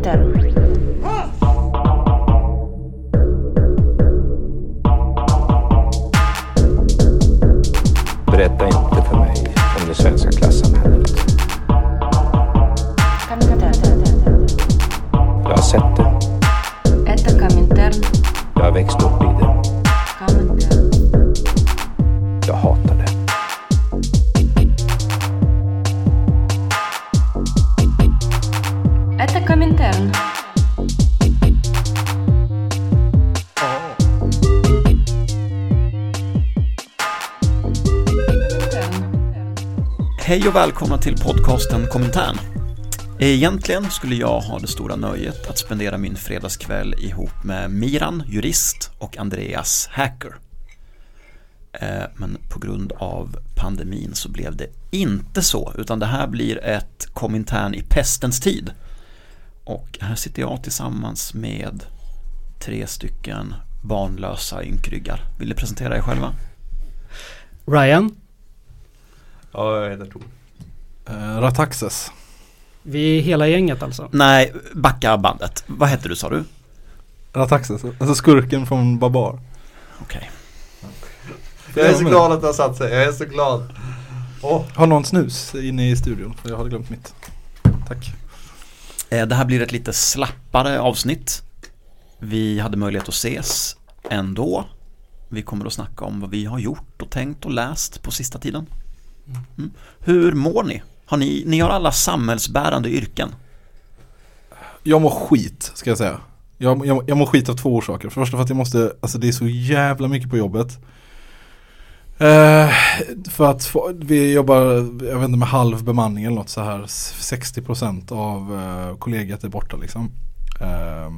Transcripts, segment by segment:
Komintern. Berätta Hej och välkomna till podcasten Komintern. Egentligen skulle jag ha det stora nöjet att spendera min fredagskväll ihop med Miran, jurist, och Andreas, hacker. Eh, men på grund av pandemin så blev det inte så, utan det här blir ett Komintern i pestens tid. Och här sitter jag tillsammans med tre stycken barnlösa ynkryggar. Vill ni presentera er själva? Ryan, Ja, jag heter Tor. Uh, Rataxes. vi är hela gänget alltså. Nej, backa bandet. Vad hette du sa du? Rataxes, alltså skurken från Babar. Okej. Jag är så glad att det har satt sig, jag är så glad. Åh, Har någon snus inne i studion? För jag hade glömt mitt. Tack. Eh, Det här blir ett lite slappare avsnitt. Vi hade möjlighet att ses ändå. Vi kommer att snacka om vad vi har gjort och tänkt och läst på sista tiden. Mm. Hur mår ni? Har ni? Ni har alla samhällsbärande yrken. Jag mår skit, ska jag säga. Jag, jag, jag mår skit av två orsaker. För det första för att jag måste, alltså det är så jävla mycket på jobbet. Eh, för att få, vi jobbar, jag vet inte med halv bemanning eller något så här. 60% av uh, kollegiet är borta liksom. Eh,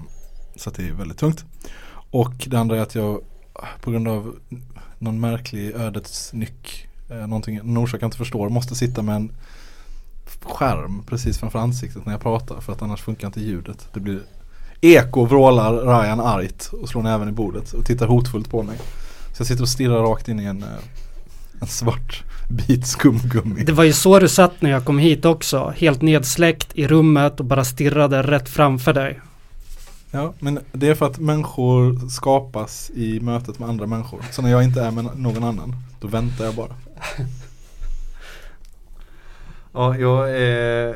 så att det är väldigt tungt. Och det andra är att jag på grund av någon märklig ödets nyck, någonting, någon orsak jag inte förstår, måste sitta med en skärm precis framför ansiktet när jag pratar för att annars funkar inte ljudet. Det blir Eko vrålar Ryan argt och slår näven i bordet och tittar hotfullt på mig. Så jag sitter och stirrar rakt in i en, eh, en svart bit skumgummi. Det var ju så du satt när jag kom hit också. Helt nedsläckt i rummet och bara stirrade rätt framför dig. Ja, men det är för att människor skapas i mötet med andra människor. Så när jag inte är med någon annan, då väntar jag bara. ja, jag eh,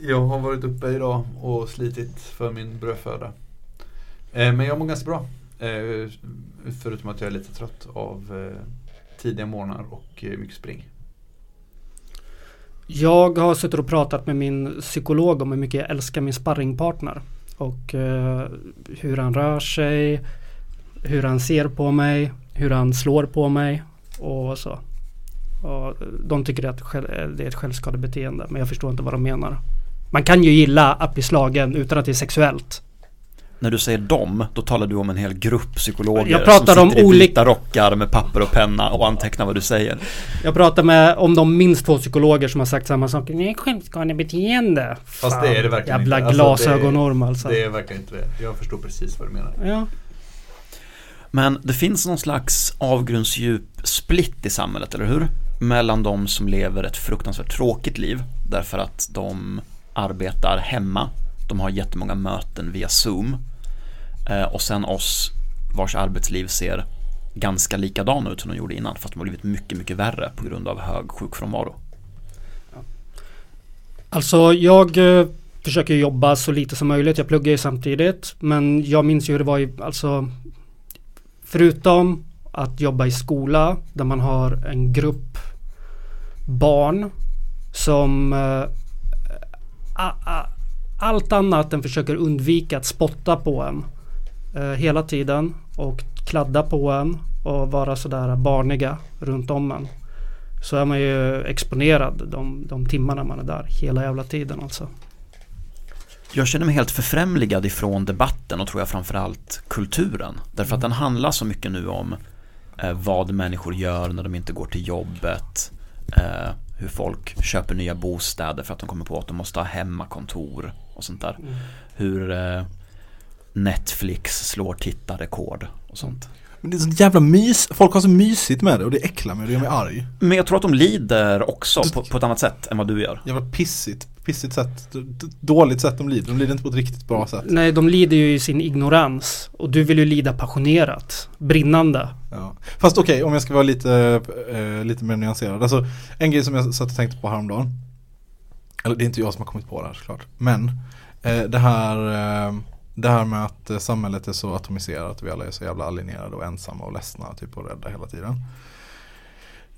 jag har varit uppe idag och slitit för min brödföda. Eh, men jag mår ganska bra. Eh, förutom att jag är lite trött av eh, tidiga morgnar och eh, mycket spring. Jag har suttit och pratat med min psykolog om hur mycket jag älskar min sparringpartner. Och eh, hur han rör sig, hur han ser på mig, hur han slår på mig och så. Och de tycker att själv- det är ett självskadebeteende men jag förstår inte vad de menar. Man kan ju gilla att bli slagen utan att det är sexuellt. När du säger dem, då talar du om en hel grupp psykologer Jag pratar som om sitter i olika- vita rockar med papper och penna och antecknar vad du säger. Jag pratar med om de minst två psykologer som har sagt samma sak. Nej, självskadebeteende. Fast det är det verkligen Jävla inte. Alltså, glasögonorm alltså. Det är verkligen inte det. Jag förstår precis vad du menar. Ja. Men det finns någon slags avgrundsdjup split i samhället, eller hur? Mellan de som lever ett fruktansvärt tråkigt liv därför att de arbetar hemma, de har jättemånga möten via Zoom eh, och sen oss vars arbetsliv ser ganska likadana ut som de gjorde innan fast de har blivit mycket, mycket värre på grund av hög sjukfrånvaro. Alltså jag eh, försöker jobba så lite som möjligt. Jag pluggar ju samtidigt. Men jag minns ju hur det var i, alltså Förutom att jobba i skola där man har en grupp barn som eh, allt annat än försöker undvika att spotta på en eh, hela tiden och kladda på en och vara sådär barniga runt om en. Så är man ju exponerad de, de timmarna man är där hela jävla tiden alltså. Jag känner mig helt förfrämligad ifrån debatten och tror jag framförallt kulturen. Därför att den handlar så mycket nu om eh, vad människor gör när de inte går till jobbet. Eh, hur folk köper nya bostäder för att de kommer på att de måste ha hemmakontor och sånt där. Hur eh, Netflix slår tittarrekord och sånt. Men det är sånt jävla mys, folk har så mysigt med det och det äcklar mig och det gör mig arg. Men jag tror att de lider också på, på ett annat sätt än vad du gör. Jävla pissigt, pissigt sätt, dåligt sätt de lider. De lider inte på ett riktigt bra sätt. Nej, de lider ju i sin ignorans. Och du vill ju lida passionerat. Brinnande. Ja. Fast okej, om jag ska vara lite, eh, lite mer nyanserad. Alltså, en grej som jag satt och tänkte på häromdagen. Eller det är inte jag som har kommit på det här såklart. Men eh, det, här, eh, det här med att eh, samhället är så atomiserat vi alla är så jävla alienerade och ensamma och ledsna typ, och rädda hela tiden.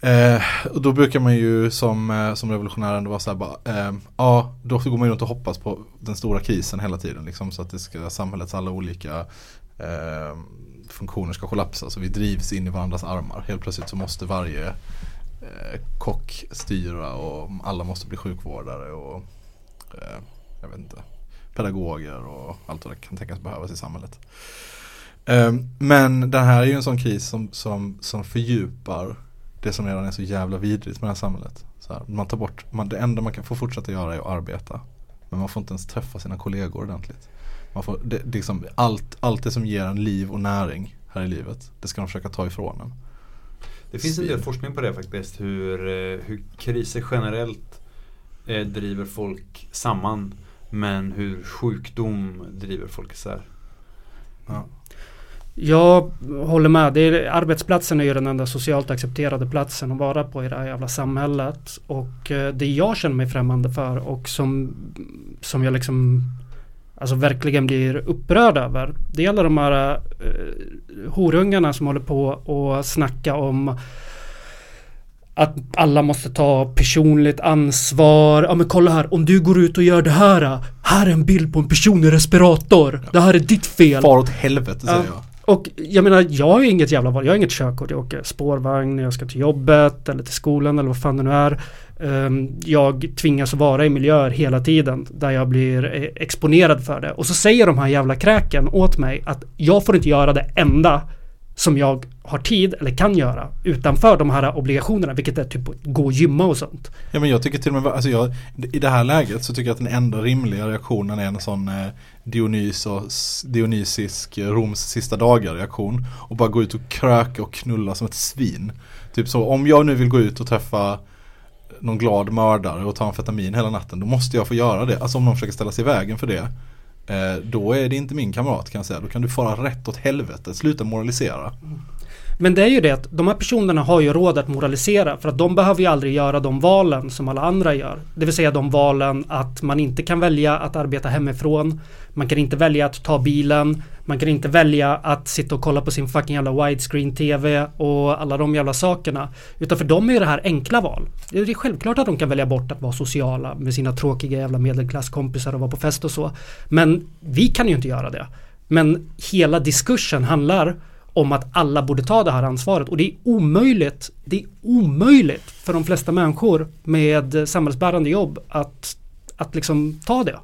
Eh, och då brukar man ju som, eh, som revolutionär ändå vara så här bara, eh, ja då går man ju runt och hoppas på den stora krisen hela tiden liksom så att det ska, samhällets alla olika eh, funktioner ska kollapsa så vi drivs in i varandras armar. Helt plötsligt så måste varje eh, kock styra och alla måste bli sjukvårdare och eh, jag vet inte, pedagoger och allt vad det kan tänkas behövas i samhället. Eh, men den här är ju en sån kris som, som, som fördjupar det som redan är så jävla vidrigt med det här samhället. Så här, man tar bort, man, det enda man kan få fortsätta göra är att arbeta. Men man får inte ens träffa sina kollegor ordentligt. Man får, det, det liksom, allt, allt det som ger en liv och näring här i livet, det ska de försöka ta ifrån en. Det finns en del forskning på det faktiskt. Hur, eh, hur kriser generellt eh, driver folk samman. Men hur sjukdom driver folk isär. Ja. Jag håller med. Det är, arbetsplatsen är ju den enda socialt accepterade platsen att vara på i det här jävla samhället. Och eh, det jag känner mig främmande för och som, som jag liksom Alltså verkligen blir upprörd över. Det gäller de här eh, horungarna som håller på och snacka om att alla måste ta personligt ansvar. Ja men kolla här, om du går ut och gör det här. Här är en bild på en person i respirator. Det här är ditt fel. Far åt helvete säger Ja. jag. Och jag menar, jag har ju inget jävla val. Jag har inget körkort. Jag åker spårvagn när jag ska till jobbet eller till skolan eller vad fan det nu är. Ehm, jag tvingas vara i miljöer hela tiden där jag blir eh, exponerad för det. Och så säger de här jävla kräken åt mig att jag får inte göra det enda som jag har tid eller kan göra utanför de här obligationerna, vilket är typ att gå och gymma och sånt. Ja men jag tycker till och med, alltså jag, i det här läget så tycker jag att den enda rimliga reaktionen är en sån eh, Dionysos, Dionysisk eh, Roms sista dagar reaktion. Och bara gå ut och kröka och knulla som ett svin. Typ så, om jag nu vill gå ut och träffa någon glad mördare och ta amfetamin hela natten, då måste jag få göra det. Alltså om någon försöker ställa sig i vägen för det, Eh, då är det inte min kamrat kan jag säga. Då kan du fara rätt åt helvete, sluta moralisera. Mm. Men det är ju det att de här personerna har ju råd att moralisera för att de behöver ju aldrig göra de valen som alla andra gör. Det vill säga de valen att man inte kan välja att arbeta hemifrån. Man kan inte välja att ta bilen. Man kan inte välja att sitta och kolla på sin fucking jävla widescreen TV och alla de jävla sakerna. Utan för dem är det här enkla val. Det är självklart att de kan välja bort att vara sociala med sina tråkiga jävla medelklasskompisar och vara på fest och så. Men vi kan ju inte göra det. Men hela diskursen handlar om att alla borde ta det här ansvaret och det är omöjligt. Det är omöjligt för de flesta människor med samhällsbärande jobb att, att liksom ta det.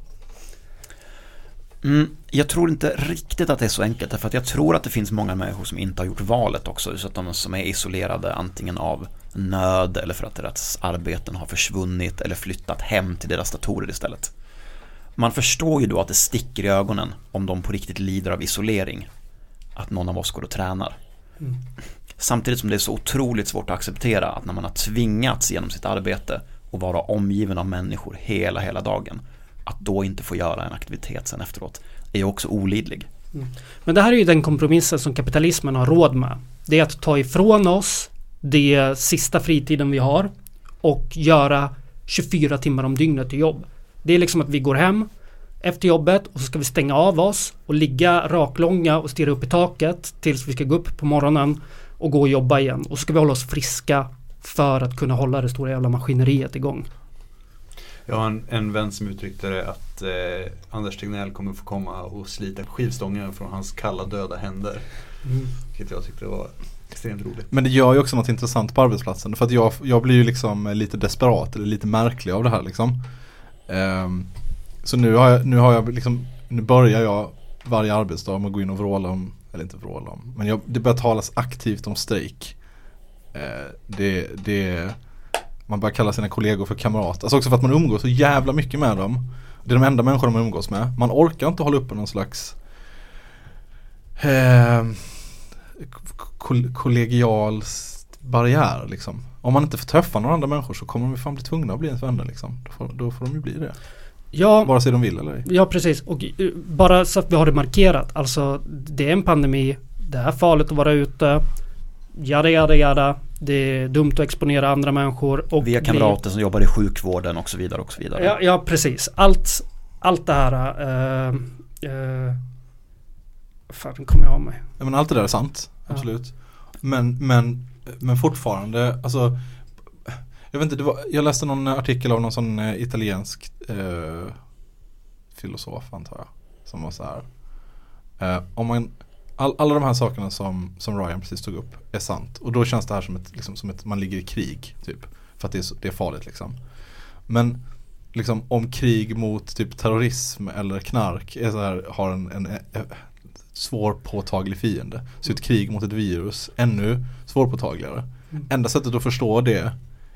Mm, jag tror inte riktigt att det är så enkelt därför att jag tror att det finns många människor som inte har gjort valet också så att de som är isolerade antingen av nöd eller för att deras arbeten har försvunnit eller flyttat hem till deras datorer istället. Man förstår ju då att det sticker i ögonen om de på riktigt lider av isolering att någon av oss går och tränar. Samtidigt som det är så otroligt svårt att acceptera att när man har tvingats genom sitt arbete och vara omgiven av människor hela, hela dagen att då inte få göra en aktivitet sen efteråt är ju också olidlig. Men det här är ju den kompromissen som kapitalismen har råd med. Det är att ta ifrån oss det sista fritiden vi har och göra 24 timmar om dygnet i jobb. Det är liksom att vi går hem efter jobbet och så ska vi stänga av oss och ligga raklånga och stirra upp i taket tills vi ska gå upp på morgonen och gå och jobba igen. Och så ska vi hålla oss friska för att kunna hålla det stora jävla maskineriet igång. Jag har en, en vän som uttryckte det att eh, Anders Tegnell kommer få komma och slita skivstången från hans kalla döda händer. Vilket jag tyckte var extremt roligt. Men det gör ju också något intressant på arbetsplatsen. För att jag, jag blir ju liksom lite desperat eller lite märklig av det här liksom. Ehm, så nu har jag, nu har jag liksom, nu börjar jag varje arbetsdag med att gå in och vråla om, eller inte vråla om, men jag, det börjar talas aktivt om strejk. Eh, det, det, man börjar kalla sina kollegor för kamrater. Alltså också för att man umgås så jävla mycket med dem. Det är de enda människor man umgås med. Man orkar inte hålla uppe någon slags eh, kol- kollegial barriär liksom. om man inte får träffa några andra människor så kommer de fan bli tvungna att bli ens vänner liksom. Då får, då får de ju bli det. Ja, Vare sig de vill eller ej. ja precis. Och eh, bara så att vi har det markerat. Alltså det är en pandemi. Det är farligt att vara ute. Jada jada jada. Det är dumt att exponera andra människor. Och Vi har bli- kamrater som jobbar i sjukvården och så vidare och så vidare. Ja, ja precis. Allt, allt det här. Uh, uh, fan, nu kommer jag av mig. Ja, men allt det där är sant, Ja. absolut. Men, men, men fortfarande, alltså jag vet inte, det var, jag läste någon artikel av någon sån eh, italiensk eh, filosof antar jag. Som var så här. Eh, om man, all, alla de här sakerna som, som Ryan precis tog upp är sant. Och då känns det här som ett, liksom, som ett man ligger i krig. Typ. För att det är, det är farligt liksom. Men liksom om krig mot typ terrorism eller knark är så här, har en, en, en svår påtaglig fiende. Så ett krig mot ett virus ännu svårpåtagligare. Mm. Enda sättet att förstå det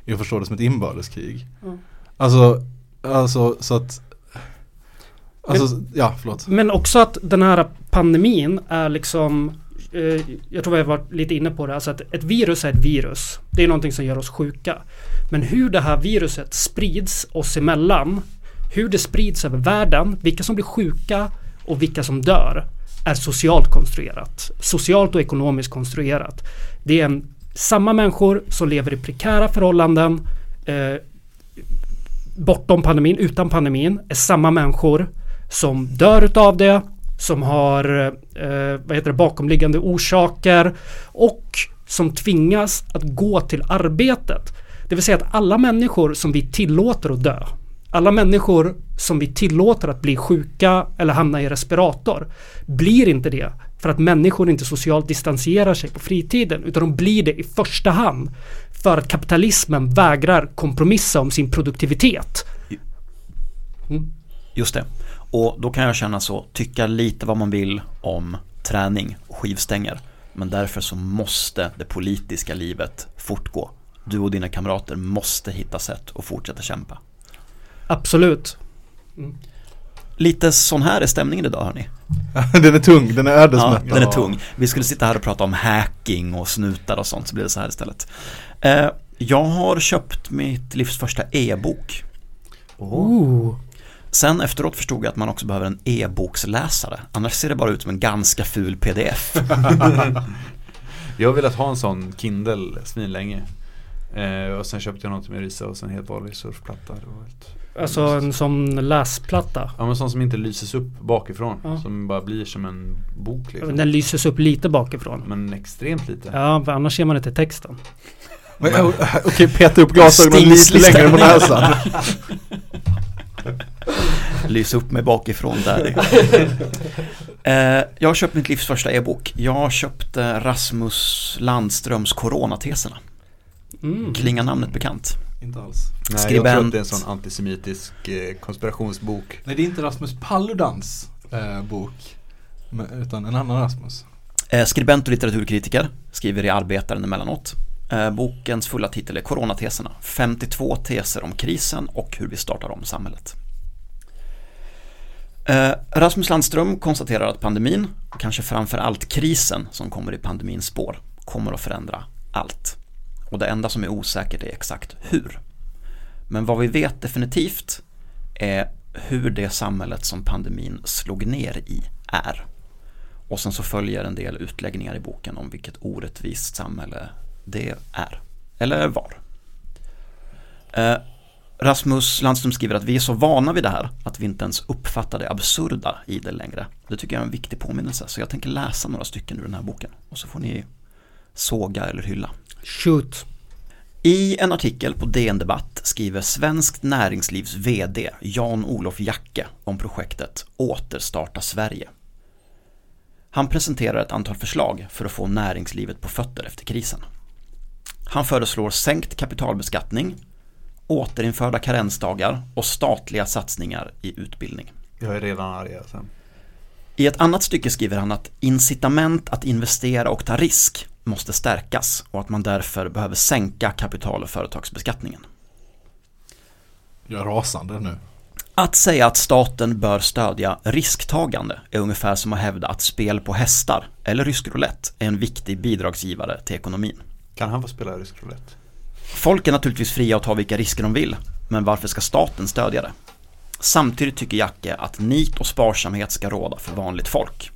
är att förstå det som ett inbördeskrig. Mm. Alltså, alltså så att Alltså, ja förlåt. Men också att den här pandemin är liksom eh, Jag tror jag var lite inne på det. Alltså att ett virus är ett virus. Det är någonting som gör oss sjuka. Men hur det här viruset sprids oss emellan. Hur det sprids över världen. Vilka som blir sjuka och vilka som dör. Är socialt konstruerat. Socialt och ekonomiskt konstruerat. Det är en, samma människor som lever i prekära förhållanden. Eh, bortom pandemin, utan pandemin, är samma människor som dör utav det, som har eh, vad heter det, bakomliggande orsaker och som tvingas att gå till arbetet. Det vill säga att alla människor som vi tillåter att dö, alla människor som vi tillåter att bli sjuka eller hamna i respirator, blir inte det för att människor inte socialt distanserar sig på fritiden, utan de blir det i första hand för att kapitalismen vägrar kompromissa om sin produktivitet. Mm. Just det. Och då kan jag känna så, tycka lite vad man vill om träning och skivstänger. Men därför så måste det politiska livet fortgå. Du och dina kamrater måste hitta sätt att fortsätta kämpa. Absolut. Lite sån här är stämningen idag hörni. den är tung, den är Ja, ödesmättad. den är tung. Vi skulle sitta här och prata om hacking och snutar och sånt så blir det så här istället. Eh, jag har köpt mitt livs första e-bok. Ooh. Sen efteråt förstod jag att man också behöver en e-boksläsare. Annars ser det bara ut som en ganska ful pdf. Jag har velat ha en sån Kindle svinlänge. Eh, och sen köpte jag något med Risa och sen helt vanlig surfplatta. Det var helt... Alltså en sån läsplatta. Ja men sån som inte lyses upp bakifrån. Ja. Som bara blir som en bok liksom. Den lyses upp lite bakifrån. Men extremt lite. Ja, för annars ser man inte texten. Okej, peta upp glasögonen lite längre på näsan. Lys upp mig bakifrån där. eh, jag har köpt mitt livs första e-bok. Jag köpte Rasmus Landströms Coronateserna. Mm. Klingar namnet bekant? Inte alls. Nej, jag Skribent. tror att det är en sån antisemitisk eh, konspirationsbok. Nej, det är inte Rasmus Paludans eh, bok. Utan en annan Rasmus. Eh, skribent och litteraturkritiker, skriver i Arbetaren emellanåt. Eh, bokens fulla titel är Coronateserna. 52 teser om krisen och hur vi startar om samhället. Eh, Rasmus Landström konstaterar att pandemin, och kanske framför allt krisen som kommer i pandemins spår, kommer att förändra allt. Och det enda som är osäkert är exakt hur. Men vad vi vet definitivt är hur det samhället som pandemin slog ner i är. Och sen så följer en del utläggningar i boken om vilket orättvist samhälle det är. Eller var. Eh, Rasmus Landström skriver att vi är så vana vid det här att vi inte ens uppfattar det absurda i det längre. Det tycker jag är en viktig påminnelse. Så jag tänker läsa några stycken ur den här boken. Och så får ni såga eller hylla. Shoot. I en artikel på DN Debatt skriver Svenskt Näringslivs VD Jan-Olof Jacke om projektet Återstarta Sverige. Han presenterar ett antal förslag för att få näringslivet på fötter efter krisen. Han föreslår sänkt kapitalbeskattning, återinförda karensdagar och statliga satsningar i utbildning. Jag är redan arg alltså. I ett annat stycke skriver han att incitament att investera och ta risk måste stärkas och att man därför behöver sänka kapital och företagsbeskattningen. Jag är rasande nu. Att säga att staten bör stödja risktagande är ungefär som att hävda att spel på hästar eller rysk roulette är en viktig bidragsgivare till ekonomin. Kan han få spela rysk roulette? Folk är naturligtvis fria att ta vilka risker de vill, men varför ska staten stödja det? Samtidigt tycker Jacke att nit och sparsamhet ska råda för vanligt folk.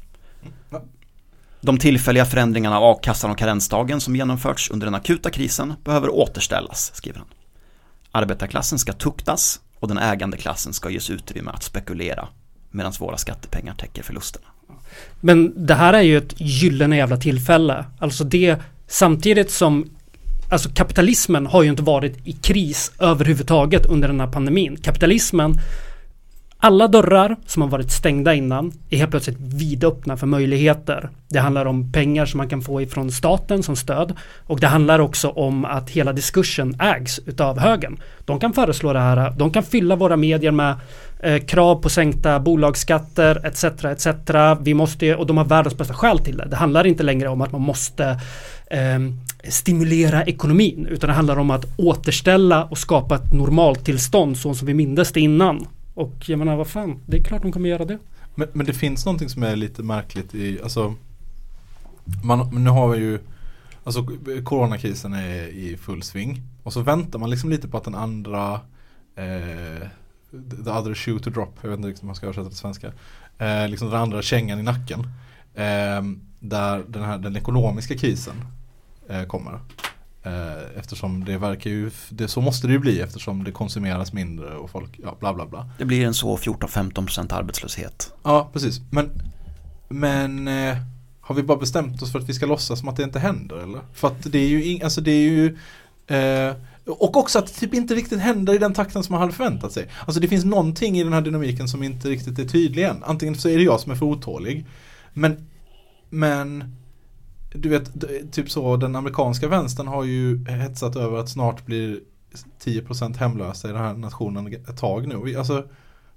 De tillfälliga förändringarna av a-kassan och karensdagen som genomförts under den akuta krisen behöver återställas, skriver han. Arbetarklassen ska tuktas och den ägande klassen ska ges utrymme att spekulera medan våra skattepengar täcker förlusterna. Men det här är ju ett gyllene jävla tillfälle. Alltså det samtidigt som Alltså kapitalismen har ju inte varit i kris överhuvudtaget under den här pandemin. Kapitalismen alla dörrar som har varit stängda innan är helt plötsligt vidöppna för möjligheter. Det handlar om pengar som man kan få ifrån staten som stöd och det handlar också om att hela diskursen ägs utav högern. De kan föreslå det här, de kan fylla våra medier med eh, krav på sänkta bolagsskatter etc. etc. Vi måste, och de har världens bästa skäl till det. Det handlar inte längre om att man måste eh, stimulera ekonomin utan det handlar om att återställa och skapa ett normaltillstånd så som vi mindes det innan. Och jag menar vad fan, det är klart de kommer göra det. Men, men det finns någonting som är lite märkligt i, alltså man, men nu har vi ju Alltså coronakrisen är i full sving och så väntar man liksom lite på att den andra eh, The other shoe to drop, jag vet inte riktigt om man ska översätta till svenska eh, Liksom den andra kängan i nacken eh, Där den här den ekonomiska krisen eh, kommer eftersom det verkar ju, det, så måste det ju bli eftersom det konsumeras mindre och folk, ja bla bla bla. Det blir en så 14-15% arbetslöshet. Ja, precis. Men, men eh, har vi bara bestämt oss för att vi ska låtsas som att det inte händer eller? För att det är ju, in, alltså det är ju eh, och också att det typ inte riktigt händer i den takten som man hade förväntat sig. Alltså det finns någonting i den här dynamiken som inte riktigt är tydlig än. Antingen så är det jag som är för otålig. Men, men du vet, typ så, den amerikanska vänstern har ju hetsat över att snart blir 10% hemlösa i den här nationen ett tag nu. Alltså,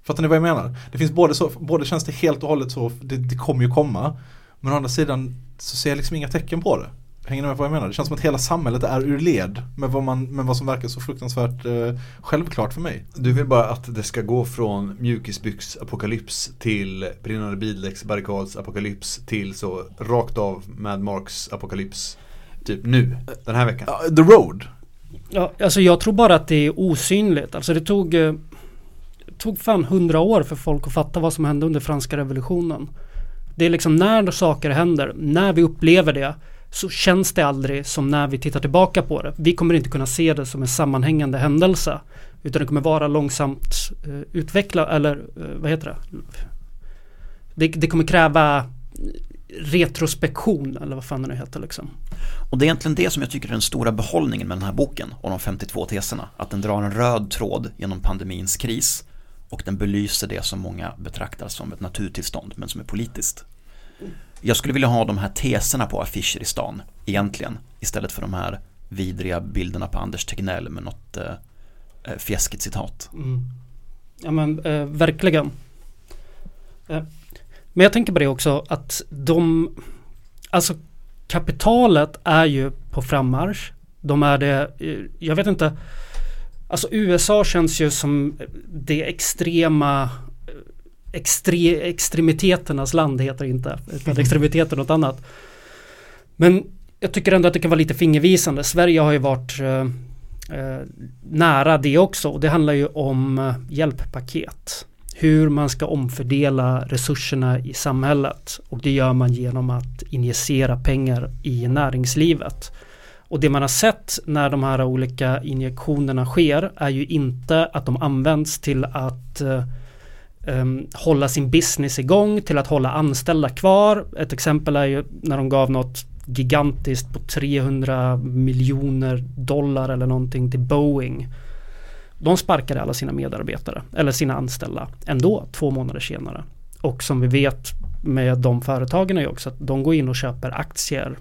fattar ni vad jag menar? Det finns både så, både känns det helt och hållet så, det, det kommer ju komma. Men å andra sidan så ser jag liksom inga tecken på det. Hänger ni med på vad jag menar? Det känns som att hela samhället är ur led med vad, man, med vad som verkar så fruktansvärt eh, självklart för mig. Du vill bara att det ska gå från mjukisbyx-apokalyps till brinnande bildäcksbarrikads-apokalyps till så rakt av Mad Marks-apokalyps. Typ nu, den här veckan. Uh, the Road. Ja, alltså jag tror bara att det är osynligt. Alltså det tog, eh, tog fan hundra år för folk att fatta vad som hände under franska revolutionen. Det är liksom när saker händer, när vi upplever det så känns det aldrig som när vi tittar tillbaka på det. Vi kommer inte kunna se det som en sammanhängande händelse. Utan det kommer vara långsamt eh, utveckla, eller eh, vad heter det? det? det? kommer kräva eh, retrospektion eller vad fan det nu heter liksom. Och det är egentligen det som jag tycker är den stora behållningen med den här boken och de 52 teserna. Att den drar en röd tråd genom pandemins kris och den belyser det som många betraktar som ett naturtillstånd men som är politiskt. Jag skulle vilja ha de här teserna på affischer i stan egentligen istället för de här vidriga bilderna på Anders Tegnell med något eh, eh, fjäskigt citat. Mm. Ja men eh, verkligen. Eh, men jag tänker på det också att de, alltså kapitalet är ju på frammarsch. De är det, eh, jag vet inte, alltså USA känns ju som det extrema extre, extremiteternas land heter det inte. Utan mm. extremiteter något annat. Men jag tycker ändå att det kan vara lite fingervisande. Sverige har ju varit eh, eh nära det också. Och det handlar ju om eh, hjälppaket. Hur man ska omfördela resurserna i samhället. Och det gör man genom att injicera pengar i näringslivet. Och det man har sett när de här olika injektionerna sker är ju inte att de används till att eh, um, hålla sin business igång, till att hålla anställda kvar. Ett exempel är ju när de gav något gigantiskt på 300 miljoner dollar eller någonting till Boeing. De sparkade alla sina medarbetare eller sina anställda ändå två månader senare. Och som vi vet med de företagen är ju också att de går in och köper aktier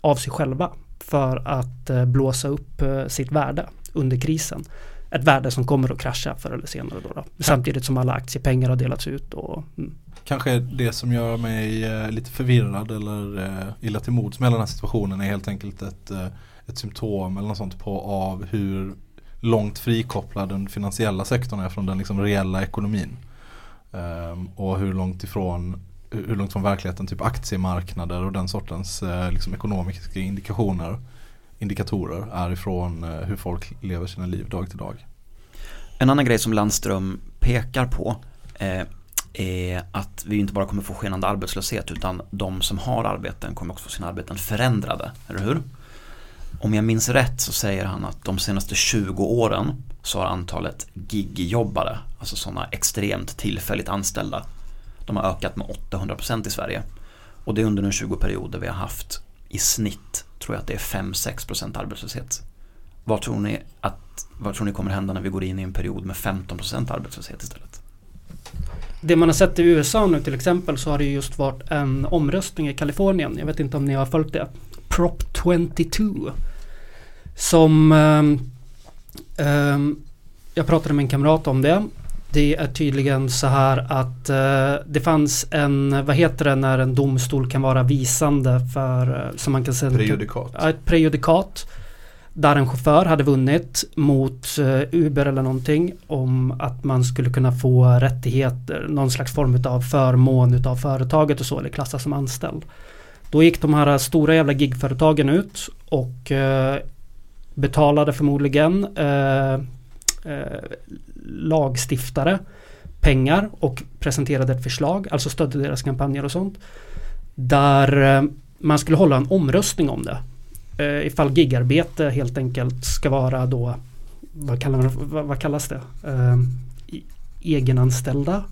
av sig själva för att eh, blåsa upp eh, sitt värde under krisen ett värde som kommer att krascha förr eller senare. Då, då. Samtidigt som alla aktiepengar har delats ut. Och, mm. Kanske det som gör mig eh, lite förvirrad eller eh, illa till mods med den här situationen är helt enkelt ett, eh, ett symptom eller något sånt på av hur långt frikopplad den finansiella sektorn är från den liksom reella ekonomin. Um, och hur långt ifrån hur långt från verkligheten typ aktiemarknader och den sortens eh, liksom ekonomiska indikationer indikatorer är ifrån eh, hur folk lever sina liv dag till dag. En annan grej som Landström pekar på eh, är att vi inte bara kommer få skenande arbetslöshet utan de som har arbeten kommer också få sina arbeten förändrade, eller hur? Om jag minns rätt så säger han att de senaste 20 åren så har antalet gigjobbare, alltså sådana extremt tillfälligt anställda, de har ökat med 800% i Sverige. Och det är under en 20-period där vi har haft i snitt, tror jag att det är 5-6% arbetslöshet. Vad tror, ni att, vad tror ni kommer hända när vi går in i en period med 15% arbetslöshet istället? Det man har sett i USA nu till exempel så har det just varit en omröstning i Kalifornien. Jag vet inte om ni har följt det. Prop 22. Som ehm, ehm, jag pratade med en kamrat om det. Det är tydligen så här att eh, det fanns en, vad heter det när en domstol kan vara visande för, eh, som man kan säga, Prejudikat. Ett prejudikat. Där en chaufför hade vunnit mot eh, Uber eller någonting om att man skulle kunna få rättigheter, någon slags form av förmån utav företaget och så, eller klassas som anställd. Då gick de här stora jävla gigföretagen ut och eh, betalade förmodligen eh, eh, lagstiftare pengar och presenterade ett förslag, alltså stödde deras kampanjer och sånt. Där eh, man skulle hålla en omröstning om det. Eh, ifall gigarbete helt enkelt ska vara då, vad, kallar man, vad, vad kallas det? Eh, egenanställda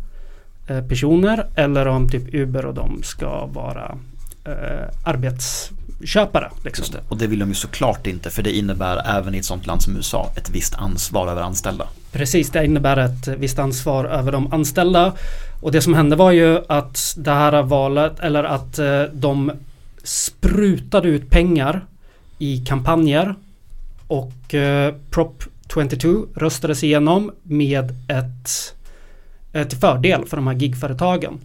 eh, personer eller om typ Uber och de ska vara eh, arbets eh, arbetsköpare. Liksom. Det. Och det vill de ju såklart inte för det innebär även i ett sånt land som USA ett visst ansvar över anställda. Precis, det innebär ett visst ansvar över de anställda. Och det som hände var ju att det här valet, eller att eh, de sprutade ut pengar i kampanjer. Och eh, Prop 22 röstades igenom med ett till fördel för de här gigföretagen.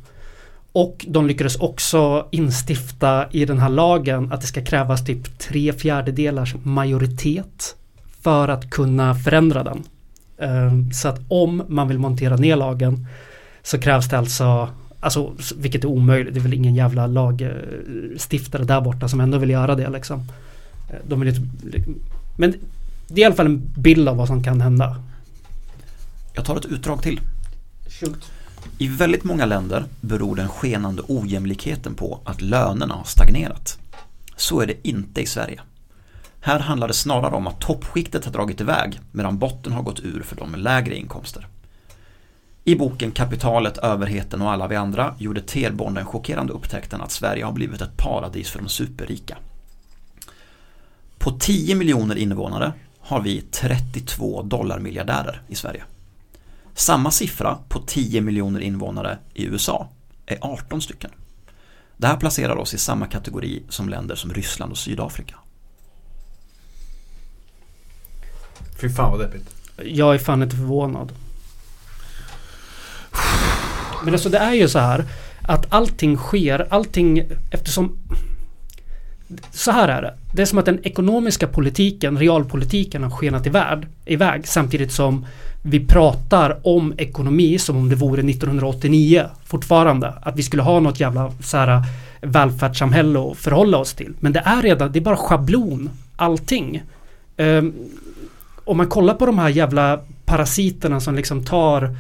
Och de lyckades också instifta i den här lagen att det ska krävas typ tre fjärdedelars majoritet för att kunna förändra den. Eh, Så att om man vill montera ner lagen så krävs det alltså, alltså vilket är omöjligt, det är väl ingen jävla lagstiftare där borta som ändå vill göra det liksom. Eh, De vill inte, men det är i alla fall en bild av vad som kan hända. Jag tar ett utdrag till. I väldigt många länder beror den skenande ojämlikheten på att lönerna har stagnerat. Så är det inte i Sverige. Här handlar det snarare om att toppskiktet har dragit iväg medan botten har gått ur för de med lägre inkomster. I boken Kapitalet, överheten och alla vi andra gjorde Terborn den chockerande upptäckten att Sverige har blivit ett paradis för de superrika. På 10 miljoner invånare har vi 32 dollarmiljardärer i Sverige. Samma siffra på 10 miljoner invånare i USA är 18 stycken. Det här placerar oss i samma kategori som länder som Ryssland och Sydafrika. Fy fan vad deppigt. Jag är fan inte förvånad. Men alltså det är ju så här att allting sker, allting eftersom så här är det. Det är som att den ekonomiska politiken, realpolitiken har skenat iväg, iväg samtidigt som vi pratar om ekonomi som om det vore 1989 fortfarande. Att vi skulle ha något jävla så här eh, välfärdssamhälle att förhålla oss till. Men det är redan, det är bara schablon, allting. Um, om man kollar på de här jävla parasiterna som liksom tar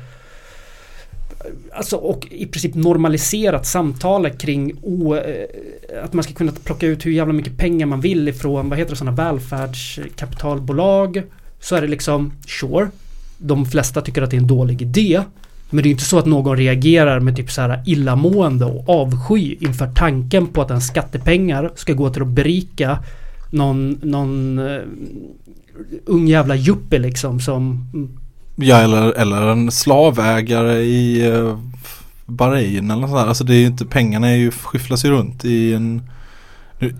Alltså och i princip normaliserat samtalet kring o, eh, att man ska kunna plocka ut hur jävla mycket pengar man vill ifrån vad heter det sådana välfärdskapitalbolag. Så är det liksom sure. De flesta tycker att det är en dålig idé. Men det är inte så att någon reagerar med typ så här illamående och avsky inför tanken på att en skattepengar ska gå till att berika någon, någon uh, ung jävla juppe liksom som Ja eller, eller en slavägare i uh, Bahrain eller sådär. Alltså det är ju inte, pengarna är ju, skyfflas ju runt i en nu,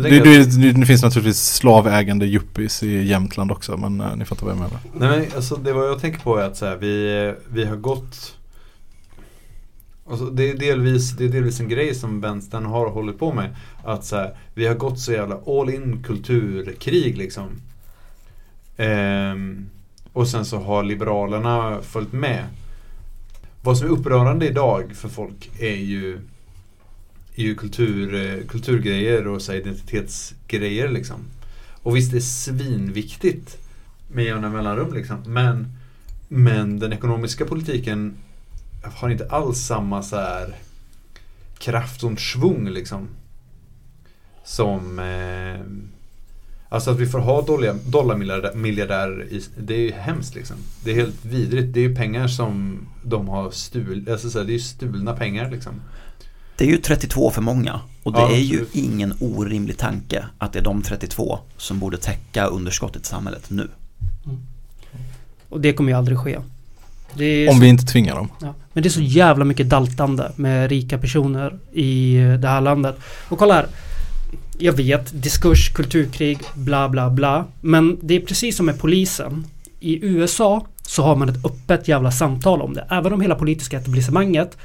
det, det, det, finns naturligtvis slavägande yuppis i Jämtland också men uh, ni fattar vad jag menar. Nej men alltså det vad jag tänker på är att så här, vi, vi har gått Alltså det, är delvis, det är delvis en grej som vänstern har hållit på med. Att så här, vi har gått så jävla all in kulturkrig liksom. Ehm, och sen så har liberalerna följt med. Vad som är upprörande idag för folk är ju är ju kultur, eh, kulturgrejer och så identitetsgrejer liksom. Och visst det är svinviktigt med jämna mellanrum liksom. Men, men den ekonomiska politiken har inte alls samma så här kraft och svung liksom. Som eh, Alltså att vi får ha dollarmiljardärer, det är ju hemskt liksom. Det är helt vidrigt. Det är ju pengar som de har stulit. Alltså det är ju stulna pengar liksom. Det är ju 32 för många och det Ja, är ju ingen orimlig tanke att det är de 32 som borde täcka underskottet i samhället nu. Och det kommer ju aldrig ske. Det är Om så, vi inte tvingar dem. ja. Men det är så jävla mycket daltande med rika personer i eh, det här landet. Och kolla här. Jag vet, diskurs, kulturkrig, bla bla bla. Men det är precis som med polisen. I USA så har man ett öppet jävla samtal om det. Även om hela politiska etablissemanget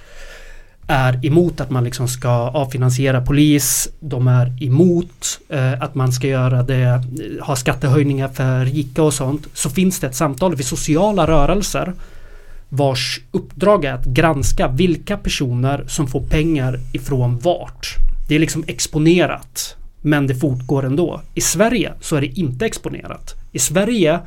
är emot att man liksom ska avfinansiera polis. De är emot eh, att man ska göra det, eh, ha skattehöjningar för rika och sånt. Så finns det ett samtal vid sociala rörelser vars uppdrag är att granska vilka personer som får pengar ifrån vart. Det är liksom exponerat. Men det fortgår ändå. I Sverige så är det inte exponerat. I Sverige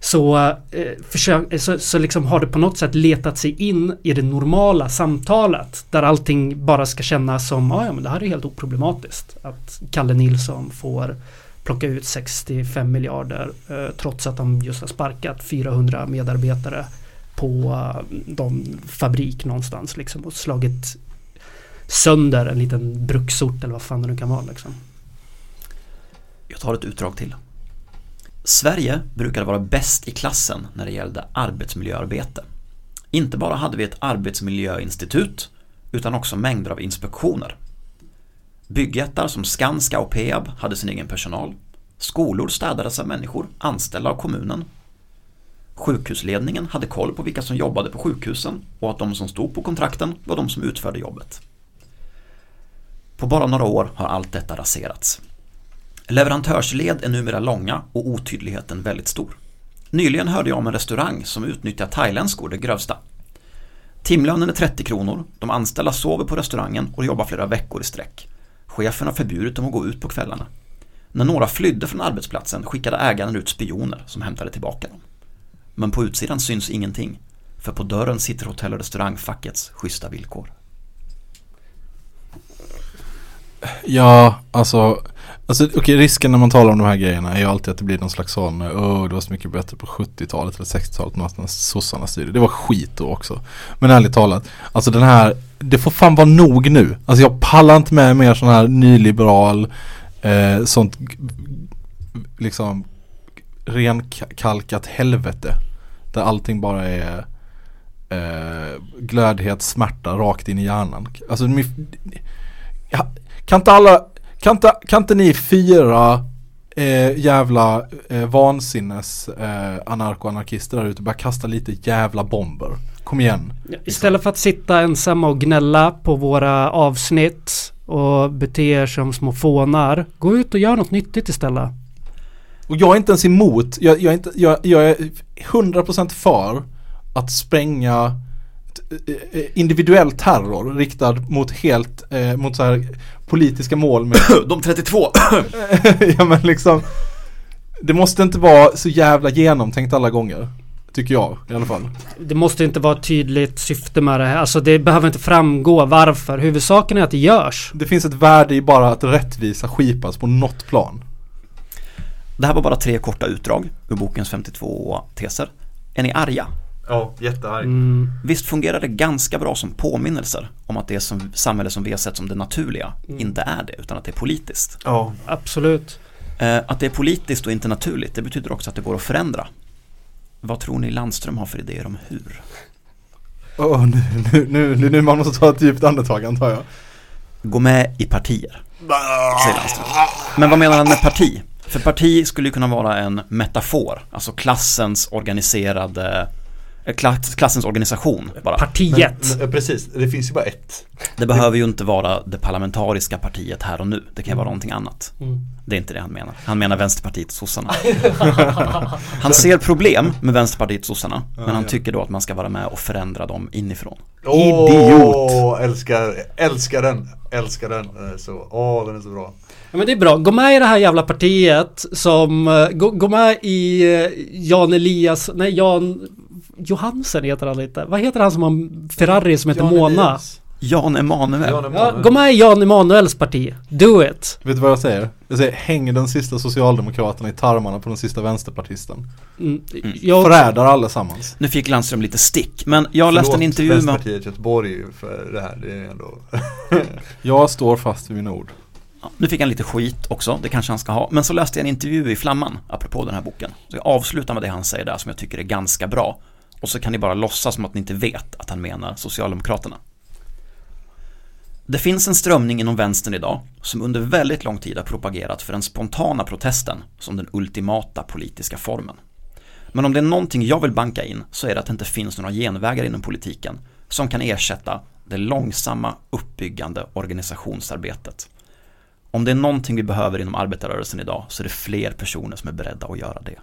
så, eh, försök, eh, så, så liksom har det på något sätt letat sig in i det normala samtalet där allting bara ska kännas som "Ah, ja men det här är helt oproblematiskt. Att Kalle Nilsson får plocka ut 65 miljarder eh, trots att de just har sparkat 400 medarbetare på eh, någon fabrik någonstans liksom och slagit sönder en liten bruksort eller vad fan det nu kan vara liksom. Jag tar ett utdrag till. Sverige brukade vara bäst i klassen när det gällde arbetsmiljöarbete. Inte bara hade vi ett arbetsmiljöinstitut utan också mängder av inspektioner. Byggjättar som Skanska och Peab hade sin egen personal. Skolor städades av människor anställda av kommunen. Sjukhusledningen hade koll på vilka som jobbade på sjukhusen och att de som stod på kontrakten var de som utförde jobbet. På bara några år har allt detta raserats. Leverantörsled är numera långa och otydligheten väldigt stor. Nyligen hörde jag om en restaurang som utnyttjar thailändskor det grövsta. Timlönen är 30 kronor, de anställda sover på restaurangen och jobbar flera veckor i sträck. Chefen har förbjudit dem att gå ut på kvällarna. När några flydde från arbetsplatsen skickade ägaren ut spioner som hämtade tillbaka dem. Men på utsidan syns ingenting, för på dörren sitter hotell och restaurangfackets schyssta villkor. Ja, alltså, alltså okej, risken när man talar om de här grejerna är ju alltid att det blir någon slags sån, åh det var så mycket bättre på 70-talet eller 60-talet när sossarna styrde. Det var skit då också. Men ärligt talat, alltså den här, det får fan vara nog nu. Alltså jag pallar inte med mer sån här nyliberal, eh, sånt liksom renkalkat helvete. Där allting bara är eh, glödhet, smärta rakt in i hjärnan. Alltså kan inte alla, kan inte, kan inte ni fyra eh, jävla eh, vansinnes eh, anarko-anarkister där ute börja kasta lite jävla bomber? Kom igen. Istället för att sitta ensamma och gnälla på våra avsnitt och bete er som små fånar. Gå ut och gör något nyttigt istället. Och jag är inte ens emot, jag, jag, är, inte, jag, jag är 100% för att spränga individuell terror riktad mot helt, eh, mot så här politiska mål med De 32! ja men liksom Det måste inte vara så jävla genomtänkt alla gånger Tycker jag i alla fall Det måste inte vara ett tydligt syfte med det här. Alltså det behöver inte framgå varför. Huvudsaken är att det görs. Det finns ett värde i bara att rättvisa skipas på något plan Det här var bara tre korta utdrag ur bokens 52 teser. Är ni arga? Ja, jättearg. Mm. Visst fungerar det ganska bra som påminnelser om att det som, samhälle som vi har sett som det naturliga inte är det, utan att det är politiskt. Ja, Absolut. Eh, att det är politiskt och inte naturligt, det betyder också att det går att förändra. Vad tror ni Landström har för idéer om hur? Åh, nu, nu, nu, nu, nu man måste ta ett djupt andetag antar jag Gå med i partier, säger Landström. Men vad menar han med parti? För parti skulle ju kunna vara en metafor, alltså klassens organiserade, klass, klassens organisation bara. Partiet. Men, men, precis, det finns ju bara ett. Det behöver ju inte vara det parlamentariska partiet här och nu. Det kan ju vara någonting annat. Mm. Det är inte det han menar. Han menar Vänsterpartiet sossarna. Han ser problem med Vänsterpartiet sossarna. Men han tycker då att man ska vara med och förändra dem inifrån. Åh, älskar, älskar den, älskar den. Så, åh den är så bra. Ja men det är bra, gå med i det här jävla partiet som, eh, gå, gå med i eh, Jan Elias, nej Jan Johansen heter han lite. Vad heter han som har Ferrari som heter Jan Mona? Elias. Jan Emanuel. Jan Ja, gå med i Jan Emanuels parti. Do it! Vet du vad jag säger? Jag säger häng den sista socialdemokraterna i tarmarna på den sista vänsterpartisten. Mm, jag, Förrädar allesammans. Nu fick Landström lite stick. Men jag läste en Förlåt, intervju med Vänsterpartiet Göteborg för det här. Det är ändå... Jag står fast vid mina ord. Ja, nu fick han lite skit också, det kanske han ska ha. Men så läste jag en intervju i Flamman, apropå den här boken. Så jag avslutar med det han säger där som jag tycker är ganska bra. Och så kan ni bara låtsas som att ni inte vet att han menar Socialdemokraterna. Det finns en strömning inom vänstern idag som under väldigt lång tid har propagerat för den spontana protesten som den ultimata politiska formen. Men om det är någonting jag vill banka in så är det att det inte finns några genvägar inom politiken som kan ersätta det långsamma uppbyggande organisationsarbetet. Om det är någonting vi behöver inom arbetarrörelsen idag så är det fler personer som är beredda att göra det.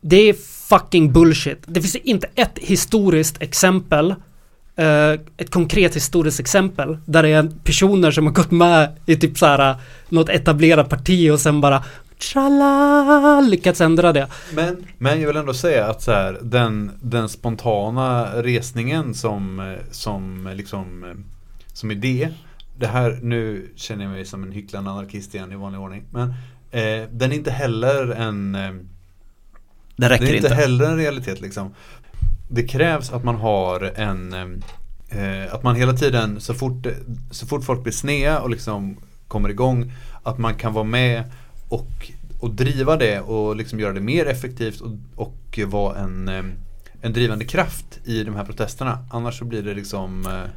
det är fucking bullshit. Det finns inte ett historiskt exempel eh, ett konkret historiskt exempel där det är personer som har gått med i typ så här något etablerat parti och sen bara Tralla, lyckats ändra det. Men, men jag vill ändå säga att så här, den, den spontana resningen som, som liksom som idé Det här, nu känner jag mig som en hycklande anarkist igen i vanlig ordning Men eh, den är inte heller en eh, Det räcker är inte inte. heller en realitet liksom Det krävs att man har en eh, Att man hela tiden så fort, så fort folk blir snea och liksom kommer igång Att man kan vara med och, och driva det och liksom göra det mer effektivt och, och vara en, eh, en drivande kraft i de här protesterna Annars så blir det liksom eh,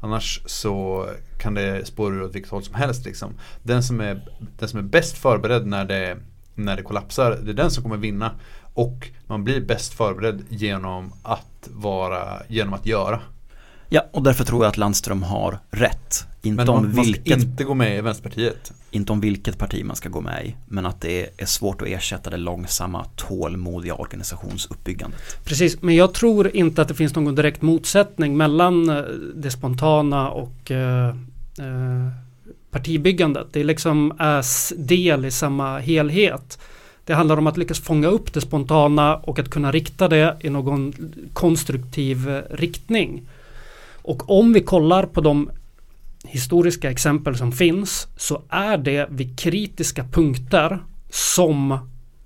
Annars så kan det spåra ur åt vilket håll som helst liksom. Den som är, den som är bäst förberedd när det, när det kollapsar, det är den som kommer vinna. Och man blir bäst förberedd genom att vara, genom att göra. Ja, och därför tror jag att Landström har rätt. Inte, Men om man, man ska vilket, inte gå med i Vänsterpartiet. inte om vilket parti man ska gå med i, men att det är svårt att ersätta det långsamma, tålmodiga organisationsuppbyggandet. Precis, men jag tror inte att det finns någon direkt motsättning mellan eh, det spontana och eh, eh, partibyggandet. Det är liksom är s- del i samma helhet. Det handlar om att lyckas fånga upp det spontana och att kunna rikta det i någon konstruktiv eh, riktning. Och om vi kollar på de historiska exempel som finns så är det vid kritiska punkter som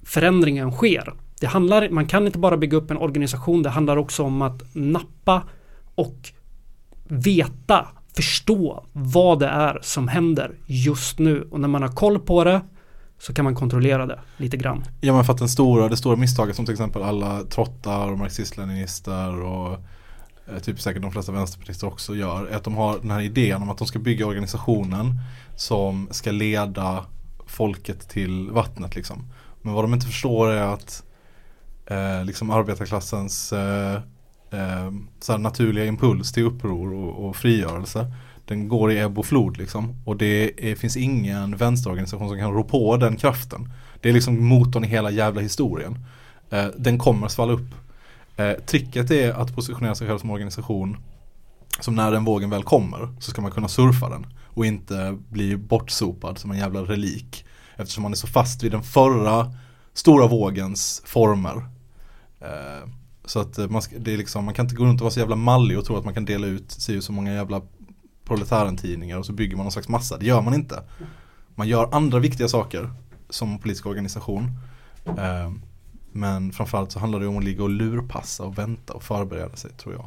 förändringen sker. Det handlar, man kan inte bara bygga upp en organisation, det handlar också om att nappa och veta, förstå vad det är som händer just nu. Och när man har koll på det så kan man kontrollera det lite grann. Ja men för att den stora, det stora misstaget som till exempel alla trottar och marxist-leninister och Eh, typ säkert de flesta vänsterpartister också gör är att de har den här idén om att de ska bygga organisationen som ska leda folket till vattnet liksom. Men vad de inte förstår är att eh, liksom arbetarklassens eh, eh, så här naturliga impuls till uppror och, och frigörelse den går i ebb och flod liksom. Och det är, finns ingen vänsterorganisation som kan rå på den kraften. Det är liksom motorn i hela jävla historien. Eh, den kommer svalla upp. Eh, tricket är att positionera sig själv som organisation som när den vågen väl kommer så ska man kunna surfa den och inte bli bortsopad som en jävla relik. Eftersom man är så fast vid den förra stora vågens former. Eh, så att eh, man, det är liksom, man kan inte gå runt och vara så jävla mallig och tro att man kan dela ut sig så många jävla proletärentidningar och så bygger man någon slags massa. Det gör man inte. Man gör andra viktiga saker som politisk organisation. Eh, men framförallt så handlar det om att ligga och lurpassa och vänta och förbereda sig tror jag.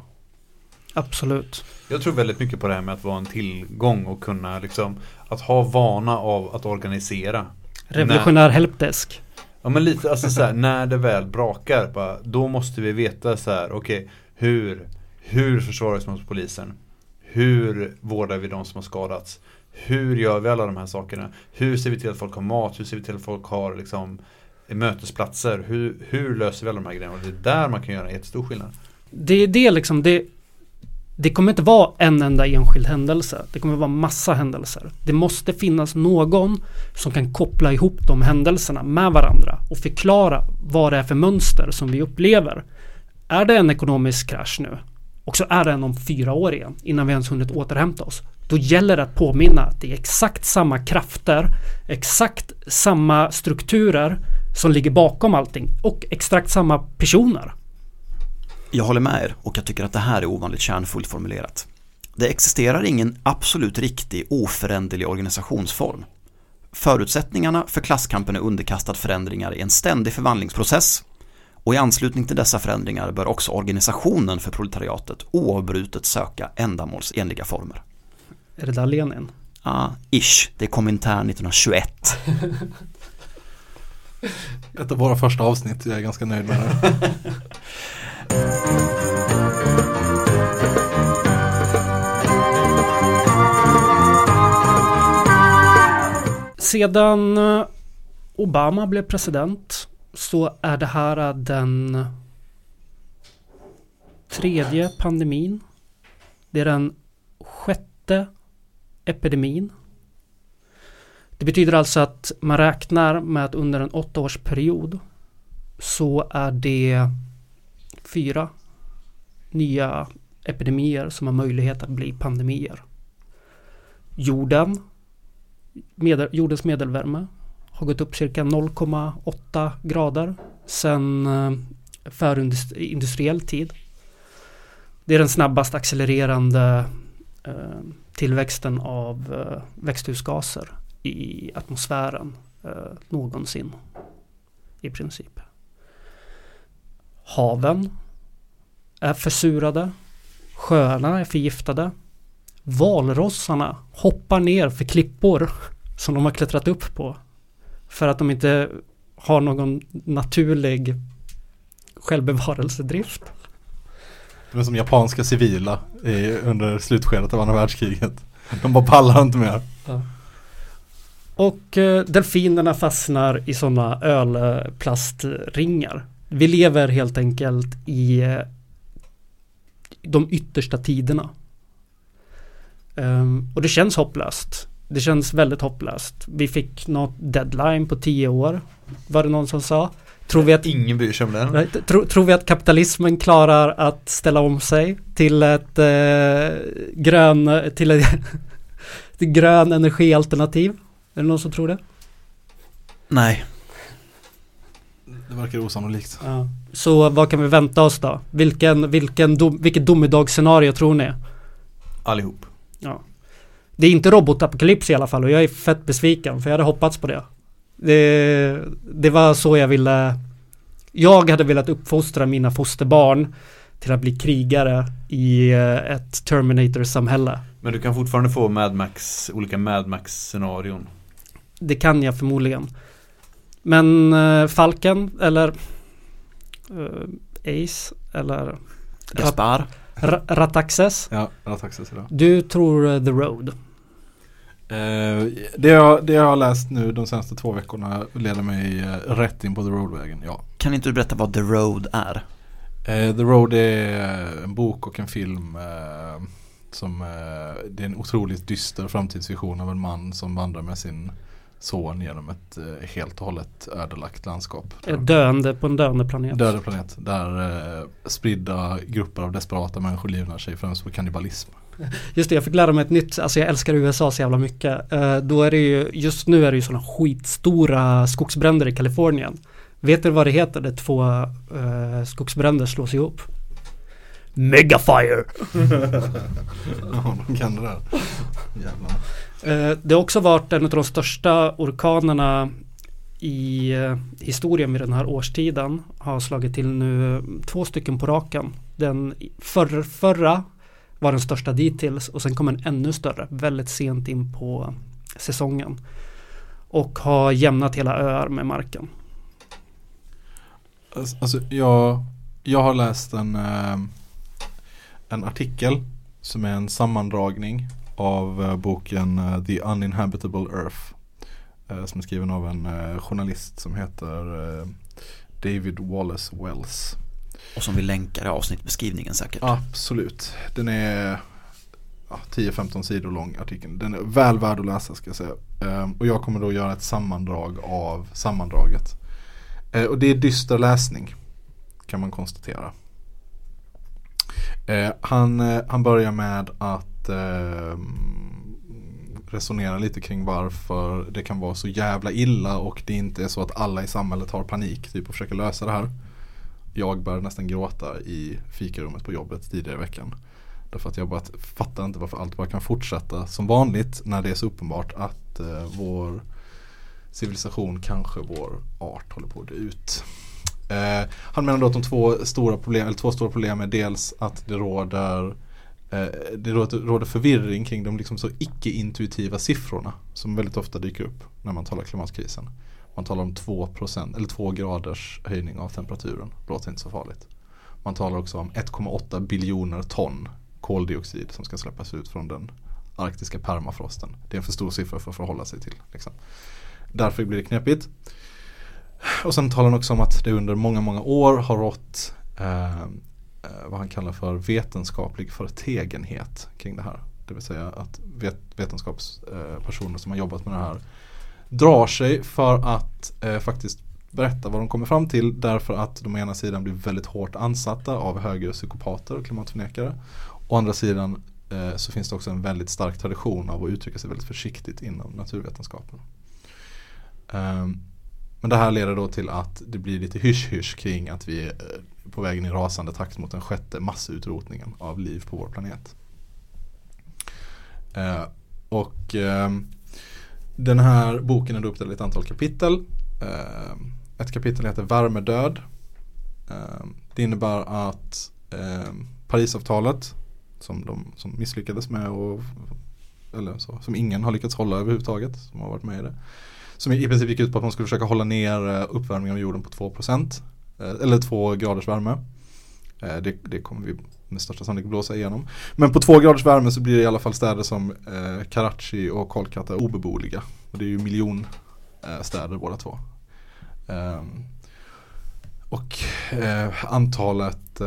Absolut. Jag tror väldigt mycket på det här med att vara en tillgång och kunna liksom Att ha vana av att organisera Revolutionär helpdesk. Ja men lite, alltså så här, när det väl brakar, bara, då måste vi veta så här, okej, hur, hur försvarar vi oss mot polisen? Hur vårdar vi de som har skadats? Hur gör vi alla de här sakerna? Hur ser vi till att folk har mat? Hur ser vi till att folk har liksom mötesplatser? Hur, hur löser vi alla de här grejerna? Och det är där man kan göra en jättestor skillnad. Det är det liksom, det Det kommer inte vara en enda enskild händelse. Det kommer vara massa händelser. Det måste finnas någon som kan koppla ihop de händelserna med varandra och förklara vad det är för mönster som vi upplever. Är det en ekonomisk krasch nu och så är den om fyra år igen innan vi ens hunnit återhämta oss. Då gäller det att påminna att det är exakt samma krafter, exakt samma strukturer som ligger bakom allting och exakt samma personer. Jag håller med er och jag tycker att det här är ovanligt kärnfullt formulerat. Det existerar ingen absolut riktig oföränderlig organisationsform. Förutsättningarna för klasskampen är underkastad förändringar i en ständig förvandlingsprocess och i anslutning till dessa förändringar bör också organisationen för proletariatet oavbrutet söka ändamålsenliga former. Är det där Lenin? Ja, ish, det kom intern 1921. Ett av våra första avsnitt, jag är ganska nöjd med det. Sedan Obama blev president så är det här den tredje pandemin. Det är den sjätte epidemin. Det betyder alltså att man räknar med att under en åttaårsperiod så är det fyra nya epidemier som har möjlighet att bli pandemier. Jorden, medel, jordens medelvärme har gått upp cirka 0,8 grader sedan eh, förindustriell tid. Det är den snabbast accelererande eh, tillväxten av eh, växthusgaser i atmosfären eh, någonsin. I princip. Haven är försurade. Sjöarna är förgiftade. Valrossarna hoppar ner för klippor som de har klättrat upp på. För att de inte har någon naturlig självbevarelsedrift. De är som japanska civila i, under slutskedet av andra världskriget. De bara pallar inte mer. Och eh, delfinerna fastnar i sådana ölplastringar. Vi lever helt enkelt i eh, de yttersta tiderna. Um, och det känns hopplöst. Det känns väldigt hopplöst. Vi fick något deadline på tio år. Var det någon som sa. Tror vi att, Ingen bryr sig om den. tro, tror vi att kapitalismen klarar att ställa om sig till ett eh, grön, till ett grön energialternativ? Är det någon som tror det? Nej, Det verkar osannolikt. Ja. Så vad kan vi vänta oss då? Vilken, vilken dom, vilket domedagsscenario tror ni? Allihop. Ja. Det är inte robotapokalyps i alla fall och jag är fett besviken för jag hade hoppats på det. Det, det var så jag ville Jag hade velat uppfostra mina fosterbarn till att bli krigare i eh, ett Terminator-samhälle. Men du kan fortfarande få Mad Max, olika Mad Max-scenarion. Det kan jag förmodligen. Men uh, Falken eller eh, Ace eller Gaspar. Ra- Rataxes. Ja, så mycket. Du tror eh, The Road. Eh, det, jag, det jag har läst nu de senaste två veckorna leder mig eh, rätt in på The Road-vägen, ja. Kan inte du berätta vad The Road är? Eh, The Road är en bok och en film eh, som eh, det är en otroligt dyster framtidsvision av en man som vandrar med sin son genom ett eh, helt och hållet ödelagt landskap. Döende på en döende planet. Döda planet där eh, spridda grupper av desperata människor livnär sig främst på kannibalism. Just det, jag fick lära mig ett nytt, alltså jag älskar USA så jävla mycket. Eh, då är det ju, just nu är det ju sådana skitstora skogsbränder i Kalifornien. Vet du vad det heter? Det två eh, skogsbränder slås ihop. Megafire! Ja, de kan det där. Jävlar. Eh, det har också varit en av de största orkanerna i eh, historien vid den här årstiden. Har slagit till nu eh, två stycken på raken. Den förra, förra var den största dittills och sen kom en ännu större väldigt sent in på säsongen. Och har jämnat hela öar med marken. Alltså, jag, jag har läst en, en artikel som är en sammandragning av eh, boken eh, The Uninhabitable Earth. eh, Som är skriven av en journalist som heter David Wallace Wells. Och som vi länkar i avsnittbeskrivningen säkert. Absolut. Den är ja, 10-15 sidor lång artikeln. Den är väl värd att läsa ska jag säga. Ehm, och jag kommer då göra ett sammandrag av sammandraget. Och det är dyster läsning kan man konstatera. Han, han börjar med att ehm, resonera lite kring varför det kan vara så jävla illa och det inte är så att alla i samhället har panik typ och försöker lösa det här. Jag började nästan gråta i fikarummet på jobbet tidigare i veckan. Därför att jag bara fattar inte varför allt bara kan fortsätta som vanligt när det är så uppenbart att eh, vår civilisation, kanske vår art håller på att dö ut. Eh, han menar då att de två stora problem, eller två stora problem är dels att det råder eh, Eh, det råder, förvirring kring de liksom så icke-intuitiva siffrorna som väldigt ofta dyker upp när man talar klimatkrisen. Man talar om 2% eller 2 graders höjning av temperaturen. det Låter inte så farligt. Man talar också om 1,8 biljoner ton koldioxid som ska släppas ut från den arktiska permafrosten. Det är en för stor siffra för att förhålla sig till. Liksom. Därför blir det knepigt. Och sen talar han också om att det under många, många år har rått eh, Eh, vad han kallar för vetenskaplig förtegenhet kring det här. Det vill säga att vet, vetenskapspersoner eh, som har jobbat med det här drar sig för att eh, faktiskt berätta vad de kommer fram till därför att de å ena sidan blir väldigt hårt ansatta av högre psykopater och klimatförnekare. Å andra sidan eh, så finns det också en väldigt stark tradition av att uttrycka sig väldigt försiktigt inom naturvetenskapen. Um, men det här leder då till att det blir lite hysch-hysch kring att vi är eh, på vägen i rasande takt mot den sjätte massutrotningen av liv på vår planet. Eh, och eh, den här boken är då uppdelad i ett antal kapitel. Eh, ett kapitel heter Värmedöd. Eh, det innebär att eh, Parisavtalet som de som misslyckades med och eller så, som ingen har lyckats hålla överhuvudtaget som har varit med i det. Som i princip gick ut på att man skulle försöka hålla ner eh, uppvärmningen av jorden på 2% eh, eller 2 graders värme. Eh, det, det, kommer vi med största sannolikhet blåsa igenom. Men på 2 graders värme så blir det i alla fall städer som eh, Karachi och Kolkata obeboeliga. Och det är ju miljonstäder eh, båda två. Ehm, och antalet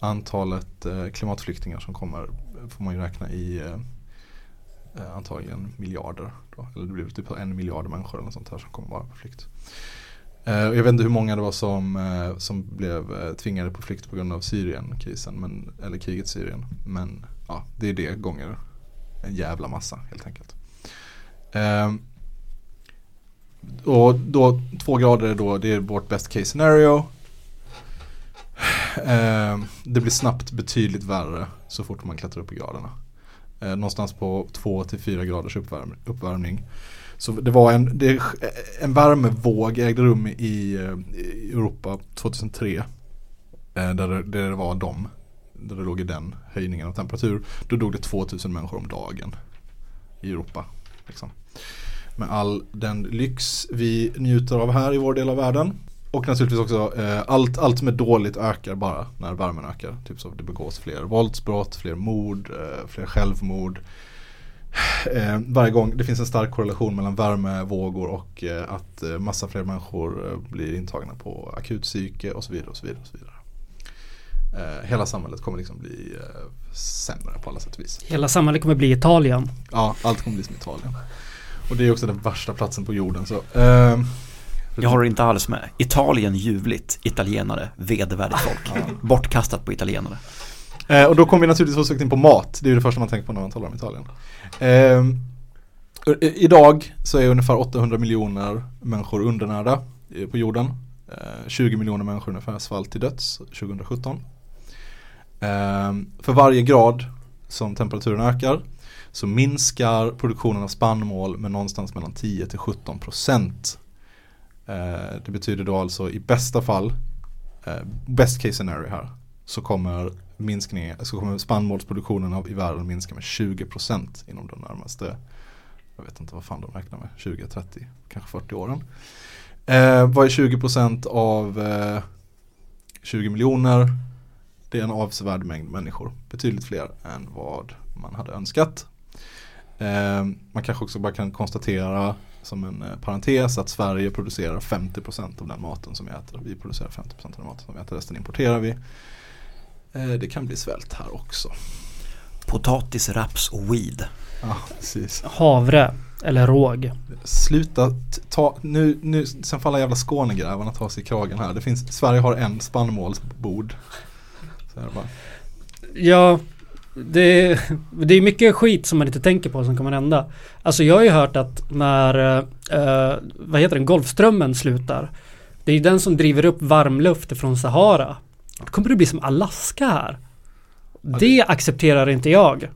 antalet klimatflyktingar som kommer får man ju räkna i eh, Eh, antagligen miljarder. Då. Eller det blir typ en miljard människor eller något sånt här som kommer vara på flykt. Eh, jag vet inte hur många det var som, eh, som blev eh, tvingade på flykt på grund av Syrienkrisen, men, eller kriget i Syrien. Men ja, det är det gånger en jävla massa helt enkelt. Eh, och då två grader är då, det är vårt best case scenario. Eh, det blir snabbt betydligt värre så fort man klättrar upp i graderna. Eh, någonstans på 2-4 graders uppvärm, uppvärmning. Så det var en, det, en värmevåg ägde rum i, i Europa 2003. Eh, där, det, där det var de, där det låg i den höjningen av temperatur. Då dog det 2000 människor om dagen i Europa. Liksom. Med all den lyx vi njuter av här i vår del av världen. Och naturligtvis också eh, allt, allt som är dåligt ökar bara när värmen ökar. Typ så det begås fler våldsbrott, fler mord, eh, fler självmord. Eh, varje gång det finns en stark korrelation mellan värmevågor och eh, att eh, massa fler människor eh, blir intagna på akutpsyke och så vidare. och så vidare, och så vidare. Hela samhället kommer liksom bli sämre på alla sätt och vis. Hela samhället kommer bli Italien. Ja, allt kommer bli som Italien. Och det är också den värsta platsen på jorden. Så, jag håller inte alls med. Italien ljuvligt, italienare, vedervärdigt folk. Bortkastat på italienare. Eh, och då kommer vi naturligtvis osökt in på mat. Det är ju det första man tänker på när man talar om Italien. Eh, idag så är ungefär 800 miljoner människor undernärda på jorden. Eh, 20 miljoner människor ungefär svalt till döds 2017. Eh, för varje grad som temperaturen ökar så minskar produktionen av spannmål med någonstans mellan 10 till 17 procent Eh, Eh, det betyder då alltså i bästa fall, eh, best case scenario här, så kommer, så kommer spannmålsproduktionen av, i världen minska med 20% inom de närmaste, jag vet inte vad fan de räknar med, 20, 30, kanske 40 åren. Eh, vad är 20% av eh, 20 miljoner? Det är en avsevärd mängd människor, betydligt fler än vad man hade önskat. Eh, man kanske också bara kan konstatera som en eh, parentes att Sverige producerar 50% av den maten som vi äter. Vi producerar 50% av den maten som vi äter, resten importerar vi. Eh, det kan bli svält här också. Potatis, raps och weed. Ja, precis. Havre eller råg. Sluta ta, nu, nu, sen alla jävla Skånegrävarna ta sig i kragen här. Det finns, Sverige har en spannmålsbord. Så är det bara. Ja, det, det är mycket skit som man inte tänker på som kommer hända. Alltså jag har ju hört att när, eh, vad heter den, Golfströmmen slutar. Det är ju den som driver upp varmluft från Sahara. Då kommer det bli som Alaska här. Det accepterar inte jag.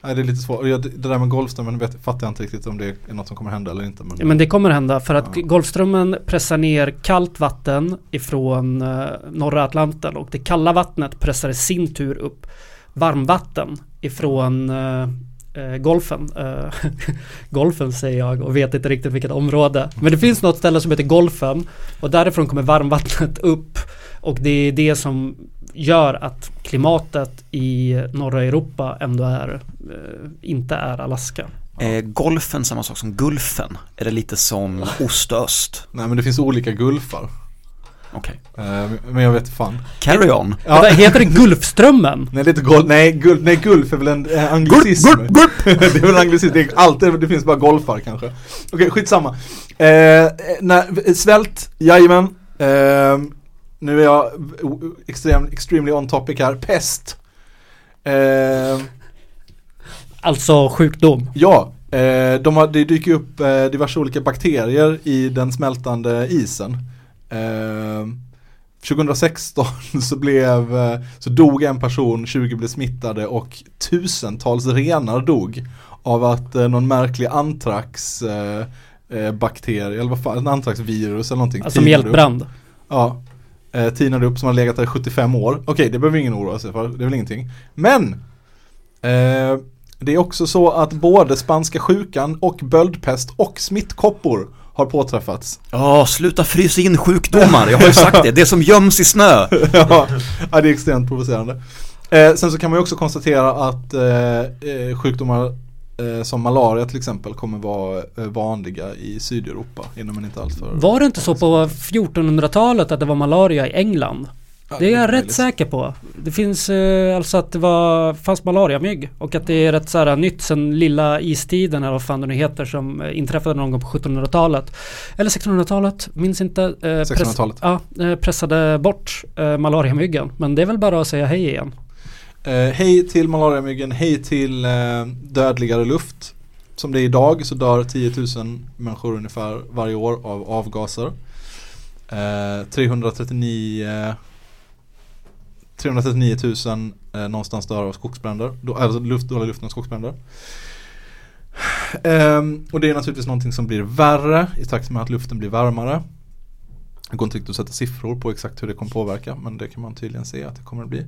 Nej det är lite svårt. Det det där med Golfströmmen vet, fattar jag inte riktigt om det är något som kommer hända eller inte. Men, Men det kommer hända för att Ja. Golfströmmen pressar ner kallt vatten ifrån eh, norra Atlanten och det kalla vattnet pressar i sin tur upp varmvatten ifrån eh, eh, Golfen. Eh, golfen säger jag och vet inte riktigt vilket område. Men det finns något ställe som heter Golfen och därifrån kommer varmvattnet upp och det är det som gör att klimatet i norra Europa ändå är eh, inte är Alaska. Är golfen samma sak som gulfen? Är det lite som ost och öst? Nej men det finns olika gulfar. Okej. Eh, men jag vet fan. Carry on. Ja. Vad Heter det Gulfströmmen? Nej det är inte golf, nej, gul, nej gulf är väl en eh, anglicism. Gulp, gulp, det är väl en anglicism, det, är alltid, det finns bara golfar kanske. Okej, skitsamma. Eh, nej, svält, jajamän. Eh, nu är jag extrem, extremely on topic här. Pest. Eh, Alltså sjukdom. ja, eh, de har, det dyker upp eh, diverse olika bakterier i den smältande isen. Eh, 2016 så blev, eh, så dog en person, 20 blev smittade och tusentals renar dog av att eh, någon märklig antrax eh, bakterie, eller vad fan, en antraxvirus eller någonting Alltså mjältbrand. Ja, eh, tinade upp som har legat där i 75 år. Okej, det behöver ingen oroa sig för, det är väl ingenting. Men eh, det är också så att både spanska sjukan och böldpest och smittkoppor har påträffats. Ja, sluta frysa in sjukdomar. Jag har ju sagt det. Det som göms i snö. ja, ja, det är extremt provocerande. Eh, sen så kan man ju också konstatera att eh, eh, sjukdomar eh, som malaria till exempel kommer vara eh, vanliga i Sydeuropa inom en inte alltför Var det inte så på 1400-talet att det var malaria i England? Ja, Det är jag rätt säker på. Det finns eh, alltså att det var, fanns malariamygg och att det är rätt så här nytt sen lilla istiden eller vad fan det nu heter som eh, inträffade någon gång på 1700-talet. Eller 1600-talet, minns inte. Eh, press- 1600-talet. Ja, eh, pressade bort eh, malariamyggen. Men det är väl bara att säga hej igen. Eh, hej till malariamyggen, hej till eh, dödligare luft. Som det är idag så dör 10 000 människor ungefär varje år av avgaser. Eh, 339 339 000 eh, någonstans dör av skogsbränder, då, eh, alltså luft, dålig luft och skogsbränder. Ehm, och det är naturligtvis någonting som blir värre i takt med att luften blir varmare. Det går inte riktigt att sätta siffror på exakt hur det kommer påverka men det kan man tydligen se att det kommer att bli.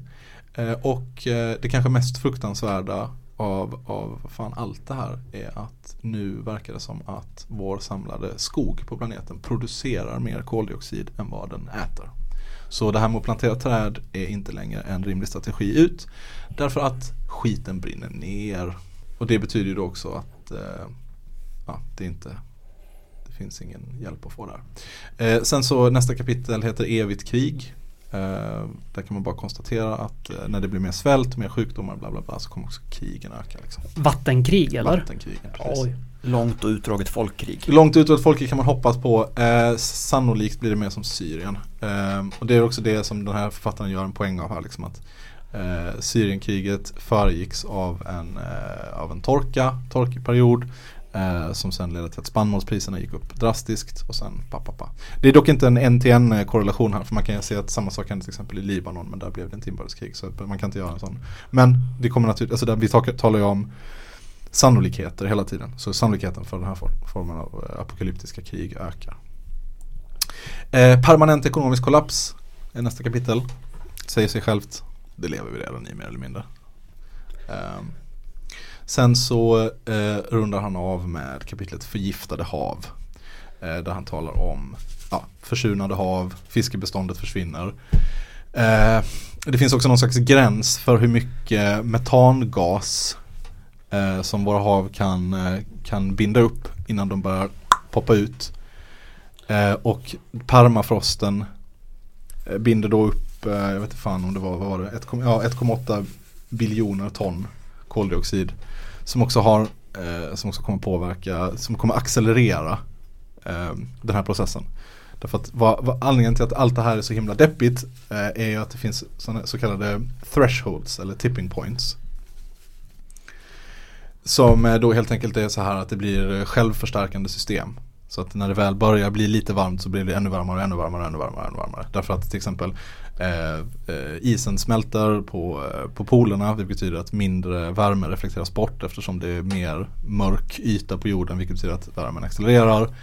Ehm, och eh, det kanske mest fruktansvärda av, av fan allt det här är att nu verkar det som att vår samlade skog på planeten producerar mer koldioxid än vad den äter. Så det här med att plantera träd är inte längre en rimlig strategi ut. Därför att skiten brinner ner. Och det betyder ju då också att eh, ja, det inte det finns ingen hjälp att få där. Eh, sen så nästa kapitel heter Evigt krig. Eh, där kan man bara konstatera att eh, när det blir mer svält, mer sjukdomar bla bla bla så kommer också krigen öka. Liksom. Vattenkrig eller? Vattenkrigen. precis. Oj. Långt och utdraget folkkrig. Långt och utdraget folkkrig kan man hoppas på. Eh, sannolikt blir det mer som Syrien. Eh, och det är också det som den här författaren gör en poäng av här. Liksom att, eh, Syrienkriget föregicks av en, eh, av en torka, torkperiod. Eh, som sen ledde till att spannmålspriserna gick upp drastiskt och sen pappa. pa, pa. Det är dock inte en en-till-en eh, korrelation här för man kan ju se att samma sak hände till exempel i Libanon men där blev det inte inbördeskrig så man kan inte göra en sån. Men det kommer naturligtvis, alltså där, vi talar ju om sannolikheter hela tiden. Så sannolikheten för den här formen av eh, apokalyptiska krig ökar. Eh, permanent ekonomisk kollaps är nästa kapitel. Säger sig självt. Det lever vi redan i mer eller mindre. Eh, sen så eh, rundar han av med kapitlet Förgiftade hav. Eh, där han talar om ja, försurade hav, fiskebeståndet försvinner. Eh, det finns också någon slags gräns för hur mycket metangas eh, som våra hav kan, eh, kan binda upp innan de börjar poppa ut. Eh, och permafrosten eh, binder då upp, eh, jag vet inte fan om det var, vad var det, 1,8 ja, biljoner ton koldioxid. Som också har, eh, som också kommer påverka, som kommer accelerera eh, den här processen. Därför att vad, vad, anledningen till att allt det här är så himla deppigt eh, är ju att det finns såna, så kallade thresholds eller tipping points. Som eh, då helt enkelt är så här att det blir eh, självförstärkande system. Så att när det väl börjar bli lite varmt så blir det ännu varmare, ännu varmare, ännu varmare, ännu varmare. Därför att till exempel eh, eh isen smälter på, på polerna vilket betyder att mindre värme reflekteras bort eftersom det är mer mörk yta på jorden vilket betyder att värmen accelererar.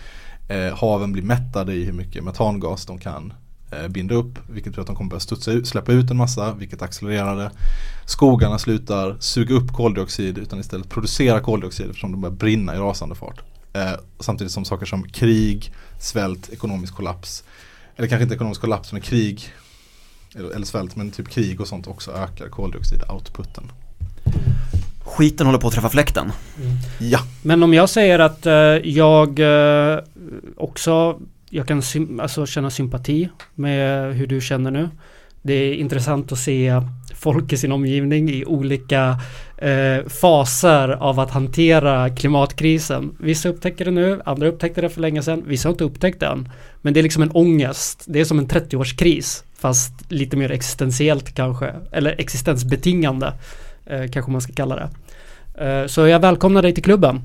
Eh, haven blir mättade i hur mycket metangas de kan binda upp vilket betyder att de kommer börja studsa ut, släppa ut en massa vilket accelererar det. Skogarna slutar suga upp koldioxid utan istället producera koldioxid eftersom de börjar brinna i rasande fart. Eh, samtidigt som saker som krig, svält, ekonomisk kollaps eller kanske inte ekonomisk kollaps men krig eller, eller svält men typ krig och sånt också ökar koldioxid-outputen. Skiten håller på att träffa fläkten. Ja, Men om jag säger att eh, jag eh, också jag kan alltså känna sympati med hur du känner nu. Det är intressant att se folk i sin omgivning i olika eh, faser av att hantera klimatkrisen. Vissa upptäcker det nu, andra upptäckte det för länge sedan, vissa har inte upptäckt det än. Men det är liksom en ångest, det är som en 30-årskris fast lite mer existentiellt kanske, eller existensbetingande eh, kanske man ska kalla det. Eh, Så jag välkomnar dig till klubben.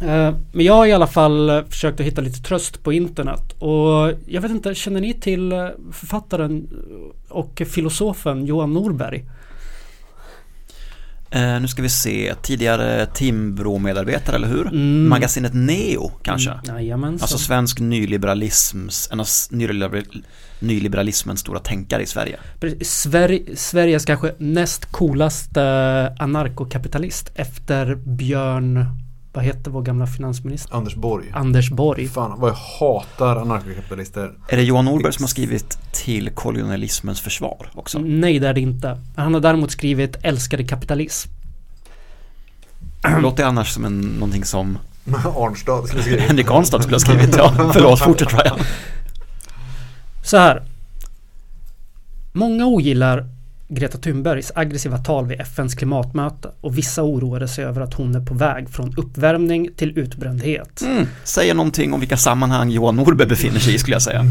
Eh, Men jag har i alla fall eh, försökt att hitta lite tröst på internet och jag vet inte, känner ni till eh, författaren och filosofen Johan Norberg? Eh, nu ska vi se, tidigare Timbro-medarbetare, eller hur? Mm. Magasinet Neo kanske? Mm, Jajamensan. Alltså svensk nyliberalisms, en av nyliberal- nyliberalismens stora tänkare i Sverige. Sver- Sveriges kanske näst coolaste anarkokapitalist efter Björn, vad heter vår gamla finansminister? Anders Borg. Anders Borg. Fan vad jag hatar anarkokapitalister. Är det Johan Norberg som har skrivit till kolonialismens försvar också? Nej det är det inte. Han har däremot skrivit Älskade kapitalism. Det låter annars som en, någonting som Arnstad skulle skriva. Henrik Arnstad skulle ha skrivit. Ja, förlåt, fortsätt Ryan. Så här. Många ogillar Greta Thunbergs aggressiva tal vid FNs klimatmöte och vissa oroade sig över att hon är på väg från uppvärmning till utbrändhet. Mm, säger någonting om vilka sammanhang Johan Norberg befinner sig i skulle jag säga.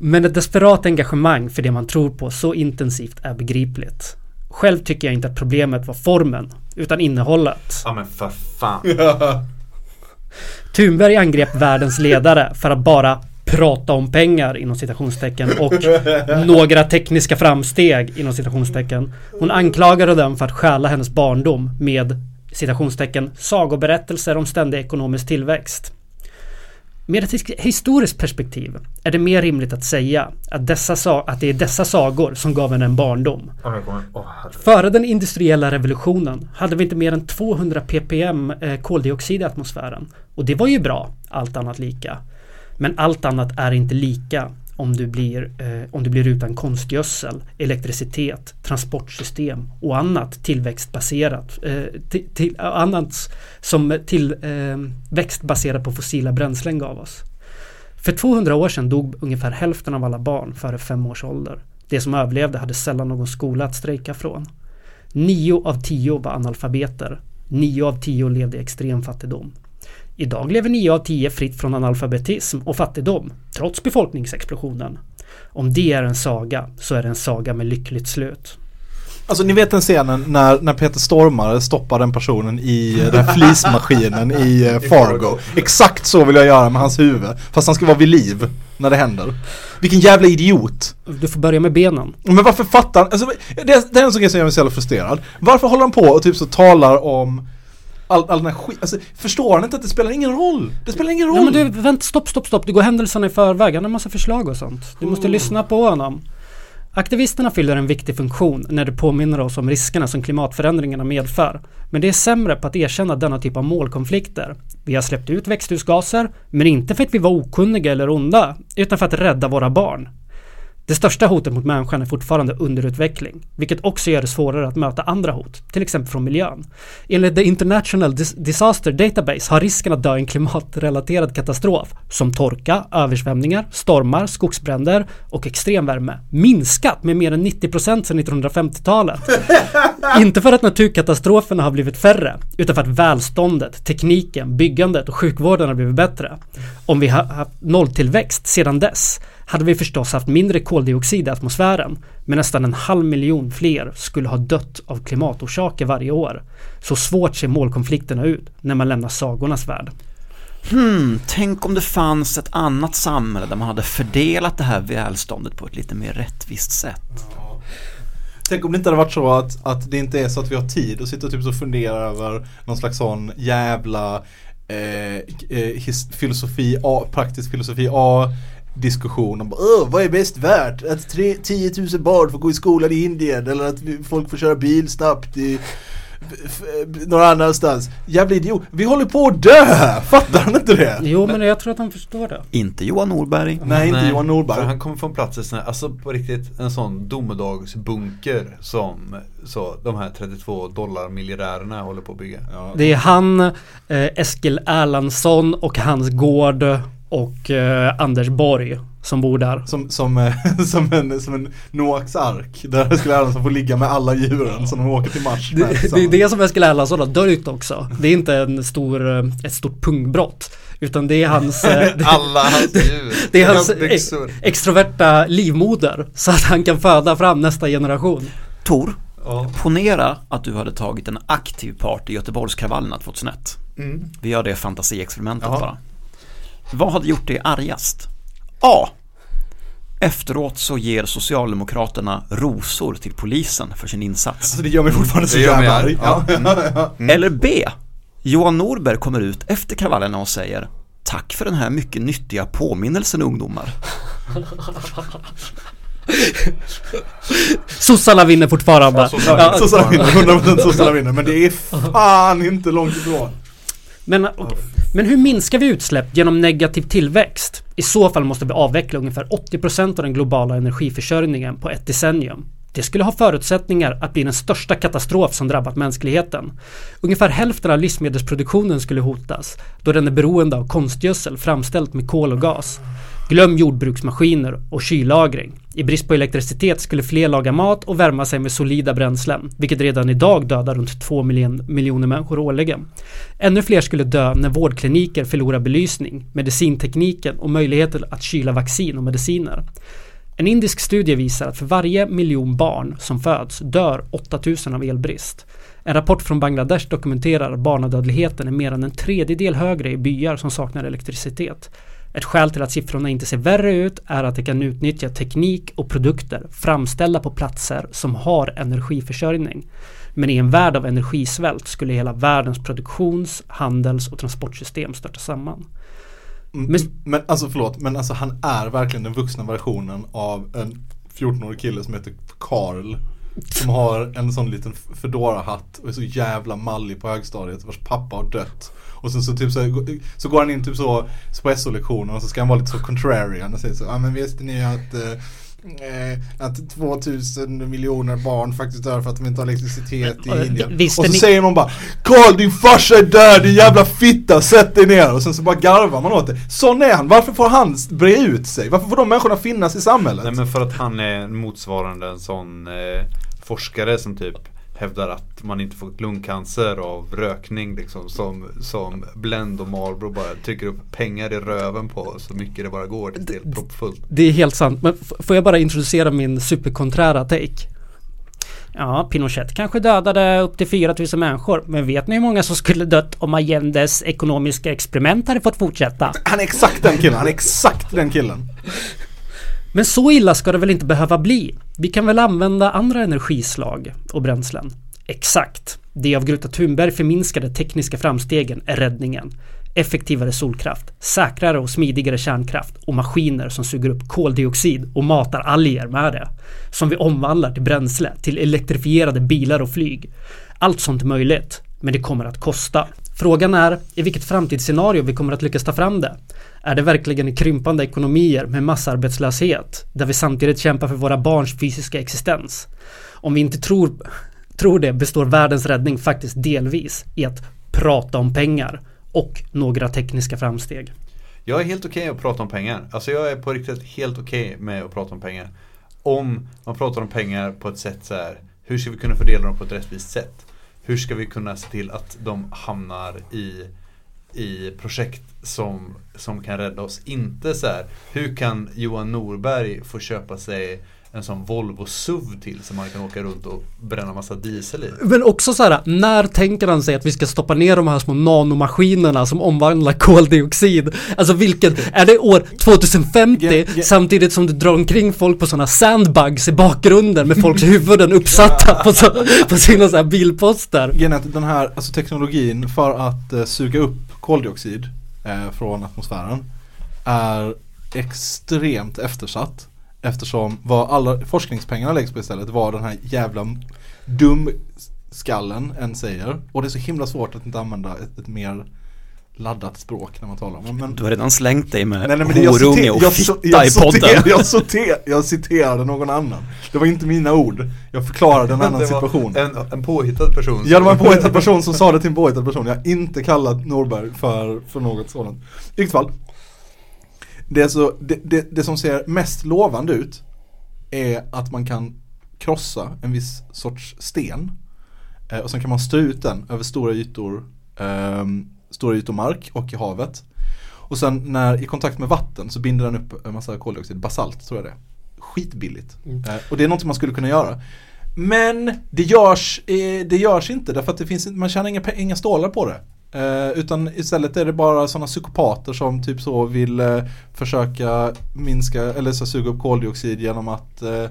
Men ett desperat engagemang för det man tror på så intensivt är begripligt. Själv tycker jag inte att problemet var formen, utan innehållet. Ja men för fan. Thunberg angrep världens ledare för att bara prata om pengar inom citationstecken och några tekniska framsteg inom citationstecken. Hon anklagade dem för att stjäla hennes barndom med citationstecken sagoberättelser om ständig ekonomisk tillväxt. Med ett his- historiskt perspektiv är det mer rimligt att säga att, dessa sa- att det är dessa sagor som gav henne en barndom. Före den industriella revolutionen hade vi inte mer än 200 ppm eh, koldioxid i atmosfären. Och det var ju bra, allt annat lika. Men allt annat är inte lika om du blir, eh, om du blir utan konstgödsel, elektricitet, transportsystem och annat tillväxtbaserat. Eh, till, till, annat som tillväxt eh, baserat på fossila bränslen gav oss. För 200 år sedan dog ungefär hälften av alla barn före fem års ålder. De som överlevde hade sällan någon skola att strejka från. Nio av tio var analfabeter. Nio av tio levde i extrem fattigdom. Idag lever nio av tio fritt från analfabetism och fattigdom, trots befolkningsexplosionen. Om det är en saga, så är det en saga med lyckligt slut. Alltså ni vet den scenen när, när Peter Stormare stoppar den personen i eh, den flismaskinen i eh, Fargo. Exakt så vill jag göra med hans huvud. Fast han ska vara vid liv när det händer. Vilken jävla idiot. Du får börja med benen. Men varför fattar han? Alltså, det, det är en sån grej som gör mig så jävla frustrerad. Varför håller han på och typ så talar om all, all den här skit, alltså förstår han inte att det spelar ingen roll? Det spelar ingen roll! Ja, men du, vänta, stopp, stopp, stopp. Du går händelserna i förväg. Han har massa förslag och sånt. Du måste lyssna på honom. Aktivisterna fyller en viktig funktion när det påminner oss om riskerna som klimatförändringarna medför. Men det är sämre på att erkänna denna typ av målkonflikter. Vi har släppt ut växthusgaser, men inte för att vi var okunniga eller onda, utan för att rädda våra barn. Det största hotet mot människan är fortfarande underutveckling, vilket också gör det svårare att möta andra hot, till exempel från miljön. Enligt The International Dis- Disaster Database har risken att dö i en klimatrelaterad katastrof, som torka, översvämningar, stormar, skogsbränder och extremvärme, minskat med mer än 90% sedan 1950-talet. Inte för att naturkatastroferna har blivit färre, utan för att välståndet, tekniken, byggandet och sjukvården har blivit bättre. Om vi har haft nolltillväxt sedan dess hade vi förstås haft mindre koldioxid i atmosfären, men nästan en halv miljon fler skulle ha dött av klimatorsaker varje år. Så svårt ser målkonflikterna ut när man lämnar sagornas värld. Hmm, tänk om det fanns ett annat samhälle där man hade fördelat det här välståndet på ett lite mer rättvist sätt. Tänk om det inte hade varit så att, att det inte är så att vi har tid att sitta och typ så fundera över någon slags sån jävla eh, eh, his, filosofi A, praktisk filosofi A diskussion om Åh, vad är bäst värt? Att tre, 10 000 barn får gå i skolan i Indien eller att folk får köra bil snabbt i någon annanstans. Jävla idiot. Vi håller på att dö! Fattar han inte det? Jo, men jag tror att de förstår det. Inte Johan Norberg. Nej, inte Johan För Norberg. han kommer från plats i sån här, alltså på riktigt en sån domedagsbunker som så, de här 32 dollar miljardärerna håller på att bygga. Ja. Det är han, eh, Eskil Erlandsson och hans gård och eh, Anders Borg som bor där. Som, som, eh, som, en, som en Noaks ark. Där skulle Erlandsson få ligga med alla djuren som de åker till Mars med Det, det är tillsammans. det som Eskil Erlandsson har döljt också. Det är inte en stor, eh, ett stort pungbrott. Utan det är hans, eh, det, Alla hans djur. det är hans ex, extroverta livmoder. Så att han kan föda fram nästa generation. Tor, Ja. ponera att du hade tagit en aktiv part i Göteborgskravallerna 2001. Mm. Vi gör det fantasieexperimentet Jaha. bara. Vad hade gjort dig argast? A. Efteråt så ger Socialdemokraterna rosor till polisen för sin insats. Alltså det gör mig fortfarande så Det gör mig jävla arg. Ja. Ja. Mm. Eller B. Johan Norberg kommer ut efter kravallerna och säger Tack för den här mycket nyttiga påminnelsen ungdomar. Sossarna vinner fortfarande. Ja, Sossarna vinner, 100% sossarna vinner. Men det är fan inte långt ifrån. Men, men hur minskar vi utsläpp genom negativ tillväxt? I så fall måste vi avveckla ungefär 80% av den globala energiförsörjningen på ett decennium. Det skulle ha förutsättningar att bli den största katastrof som drabbat mänskligheten. Ungefär hälften av livsmedelsproduktionen skulle hotas då den är beroende av konstgödsel framställt med kol och gas. Glöm jordbruksmaskiner och kyllagring. I brist på elektricitet skulle fler laga mat och värma sig med solida bränslen, vilket redan idag dödar runt 2 miljon, miljoner människor årligen. Ännu fler skulle dö när vårdkliniker förlorar belysning, medicintekniken och möjligheten att kyla vaccin och mediciner. En indisk studie visar att för varje miljon barn som föds dör 8000 av elbrist. En rapport från Bangladesh dokumenterar att barnadödligheten är mer än en tredjedel högre i byar som saknar elektricitet. Ett skäl till att siffrorna inte ser värre ut är att det kan utnyttja teknik och produkter framställda på platser som har energiförsörjning. Men i en värld av energisvält skulle hela världens produktions-, handels och transportsystem störta samman. Men, Men- men alltså förlåt, men alltså han är verkligen den vuxna versionen av en 14-årig kille som heter Karl. Som har en sån liten Fedora-hatt och är så jävla mallig på högstadiet vars pappa har dött. Och sen så typ så, så går han in typ så på SO-lektionen och så ska han vara lite så contrarian och säger så, ja men visste ni att eh, eh, att 2000 miljoner barn faktiskt dör för att de inte har elektricitet i Indien. visste och så ni- säger någon bara Karl din farsa är död din jävla fitta, sätt dig ner! Och sen så bara garvar man åt det. Sån är han, varför får han bre ut sig? Varför får de människorna finnas i samhället? Nej men för att han är motsvarande en sån eh, forskare som typ hävdar att man inte får lungcancer av rökning liksom som, som Blend och Marlboro bara trycker upp pengar i röven på så mycket det bara går. Det är helt proppfullt. Det är helt sant. Men får jag bara introducera min superkonträra take? Ja, Pinochet kanske dödade upp till 4000 människor. Men vet ni hur många som skulle dött om Allendes ekonomiska experiment hade fått fortsätta? Han är exakt den killen, han är exakt den killen. Men så illa ska det väl inte behöva bli? Vi kan väl använda andra energislag och bränslen? Exakt. De av Greta Thunberg förminskade tekniska framstegen är räddningen. Effektivare solkraft, säkrare och smidigare kärnkraft och maskiner som suger upp koldioxid och matar alger med det. Som vi omvandlar till bränsle, till elektrifierade bilar och flyg. Allt sånt är möjligt, men det kommer att kosta. Frågan är i vilket framtidsscenario vi kommer att lyckas ta fram det. Är det verkligen i krympande ekonomier med massarbetslöshet där vi samtidigt kämpar för våra barns fysiska existens? Om vi inte tror, tror det består världens räddning faktiskt delvis i att prata om pengar och några tekniska framsteg. Jag är helt okej att prata om pengar. Alltså jag är på riktigt helt okej med att prata om pengar. Om man pratar om pengar på ett sätt så här. Hur ska vi kunna fördela dem på ett rättvist sätt? Hur ska vi kunna se till att de hamnar i, i projekt som, som kan rädda oss? Inte så här. Hur kan Johan Norberg få köpa sig en sån Volvo SUV till som man kan åka runt och bränna massa diesel i? Men också så här, när tänker han sig att vi ska stoppa ner de här små nanomaskinerna som omvandlar koldioxid? Alltså vilken, är det år 2050 Ge- ge- samtidigt som du drar omkring folk på sådana sandbugs i bakgrunden med folks huvuden uppsatta på, så, på sina så här bilposter? Att den här alltså teknologin för att eh, suga upp koldioxid eh, från atmosfären är extremt eftersatt. Eftersom vad alla forskningspengarna läggs på istället var den här jävla dumskallen en säger. Och det är så himla svårt att inte använda ett, ett mer laddat språk när man talar om men, Du har redan slängt dig med Nej, nej, men det, jag, horunge citer, och jag, fitta so- jag, i podden. jag, citer, jag citerade någon annan. Det var inte mina ord. Jag förklarade en annan Det situation. En, en påhittad person. Ja det var en påhittad person som sa det till en påhittad person. Jag har inte kallat Norberg för, för något sådant. I vilket fall. Det, är så, det, det, det som ser mest lovande ut är att man kan krossa en viss sorts sten. Eh, och sen kan man strö ut den över stora ytor, ehm, stora ytor mark och i havet. Och sen när i kontakt med vatten så binder den upp en massa koldioxid, basalt tror jag det är. Skitbilligt. Eh, och det är något man skulle kunna göra. Men det görs, eh, det görs inte därför att det finns, man tjänar inga, inga stålar på det. Eh, utan istället är det bara sådana psykopater som typ så vill eh, försöka minska eller så suga upp koldioxid genom att eh,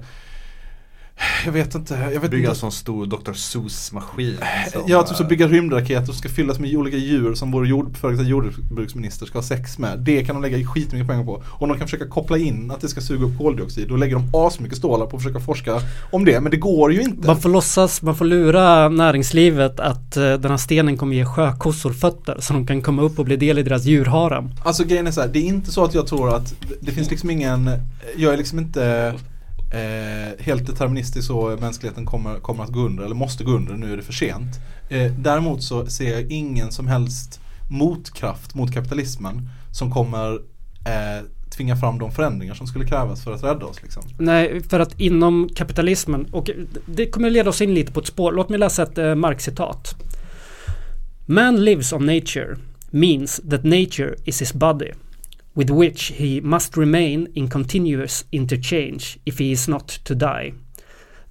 jag vet inte, jag vet Bygga en sån stor Dr. Seuss-maskin. Ja, typ så eh, bygga rymdraketer som ska fyllas med olika djur som vår jord, före jordbruksminister ska ha sex med. Det kan de lägga skitmycket pengar på. Och de kan försöka koppla in att det ska suga upp koldioxid. Då lägger de asmycket stålar på att försöka forska om det. Men det går ju inte. Man får låtsas, man får lura näringslivet att eh, den här stenen kommer ge sjökossor fötter så de kan komma upp och bli del i deras djurharem. Alltså grejen är så här, det är inte så att jag tror att det finns liksom ingen, jag är liksom inte eh, helt deterministiskt så mänskligheten kommer, kommer att gå under eller måste gå under, nu är det för sent. Eh, däremot så ser jag ingen som helst motkraft mot kapitalismen som kommer eh, tvinga fram de förändringar som skulle krävas för att rädda oss liksom. Nej, för att inom kapitalismen, och det kommer leda oss in lite på ett spår. Låt mig läsa ett eh, Marx-citat. Man lives on nature means that nature is his body, with which he must remain in continuous interchange if he is not to die.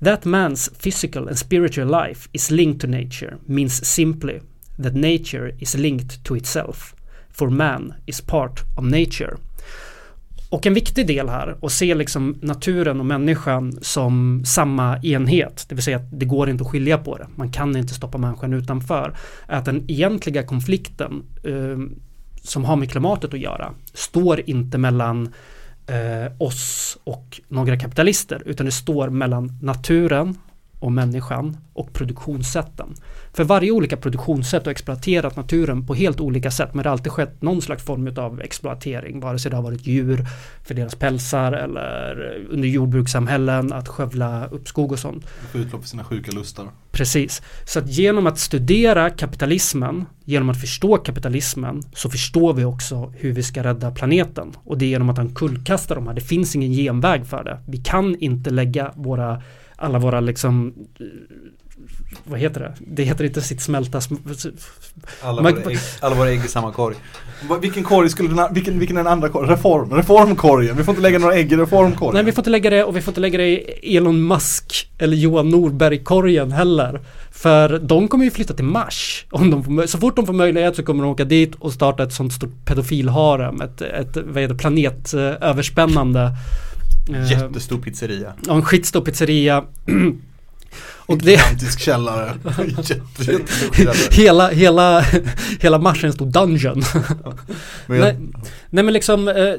That man's physical and spiritual life is linked to nature means simply that nature is linked to itself, for man is part of nature. Och en viktig del här att se liksom naturen och människan som samma enhet, det vill säga att det går inte att skilja på det. Man kan inte stoppa människan utanför. är Att den egentliga konflikten eh, som har med klimatet att göra står inte mellan eh, oss och några kapitalister utan det står mellan naturen och människan och produktionssätten. För varje olika produktionssätt har exploaterat naturen på helt olika sätt men det har alltid skett någon slags form av exploatering vare sig det har varit djur för deras pälsar eller under jordbrukssamhällen att skövla upp skog och sånt. Få utlopp för sina sjuka lustar. Precis. Så att genom att studera kapitalismen, genom att förstå kapitalismen, så förstår vi också hur vi ska rädda planeten. Och det är genom att han kullkastar de här. Det finns ingen genväg för det. Vi kan inte lägga våra, alla våra liksom, vad heter det? Det heter inte sitt smälta, sm- Alla, våra ägg, alla våra ägg i samma korg. Vilken korg skulle den, vilken, vilken är den andra korgen? Reform, reformkorgen. Vi får inte lägga några ägg i reformkorgen. Nej vi får inte lägga det och vi får inte lägga det i Elon Musk eller Johan Norberg-korgen heller. För de kommer ju flytta till Mars. Om de får, så fort de får möjlighet så kommer de åka dit och starta ett sånt stort pedofilharem. Ett, ett vad heter planetöverspännande. Eh, Jättestor pizzeria. Ja, en skitstor pizzeria. och det, Gigantisk källare. Jätte, skillnad. hela, hela, hela Mars är en stor dungeon. Men jag, Nej, nej men liksom eh,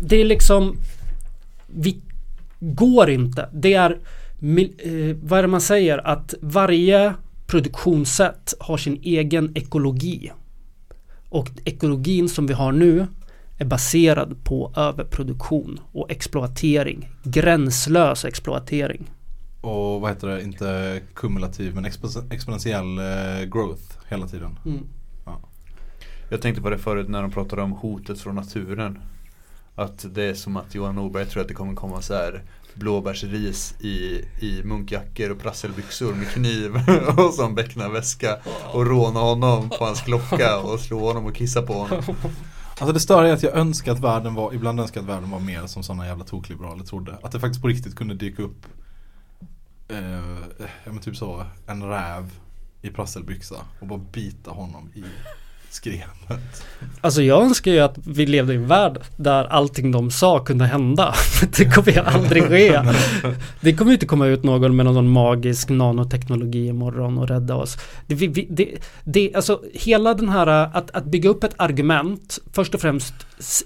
Det är liksom Vi går inte Det är eh, Vad är det man säger att varje produktionssätt har sin egen ekologi. Och ekologin som vi har nu är baserad på överproduktion och exploatering. Gränslös exploatering. Och vad heter det, inte kumulativ men expo- exponentiell eh, growth hela tiden. Jag tänkte på det förut när de pratade om hotet från naturen. Att det är som att Johan Norberg tror att det kommer komma så här blåbärsris i, i munkjackor och prasselbyxor med kniv och som becknarväska och råna honom på hans klocka och slå honom och kissa på honom. Alltså det större är att jag önskar att världen var, ibland önskar jag att världen var mer som sådana jävla tokliberaler trodde. Att det faktiskt på riktigt kunde dyka upp, eh, ja men typ så, en räv i prasselbyxa och bara bita honom i skrenet. Alltså jag önskar ju att vi levde i en värld där allting de sa kunde hända. Det kommer ju aldrig ske. Det kommer ju inte komma ut någon med någon magisk nanoteknologi imorgon och rädda oss. Det, vi, det, det, alltså hela den här äh, att, att bygga upp ett argument först och främst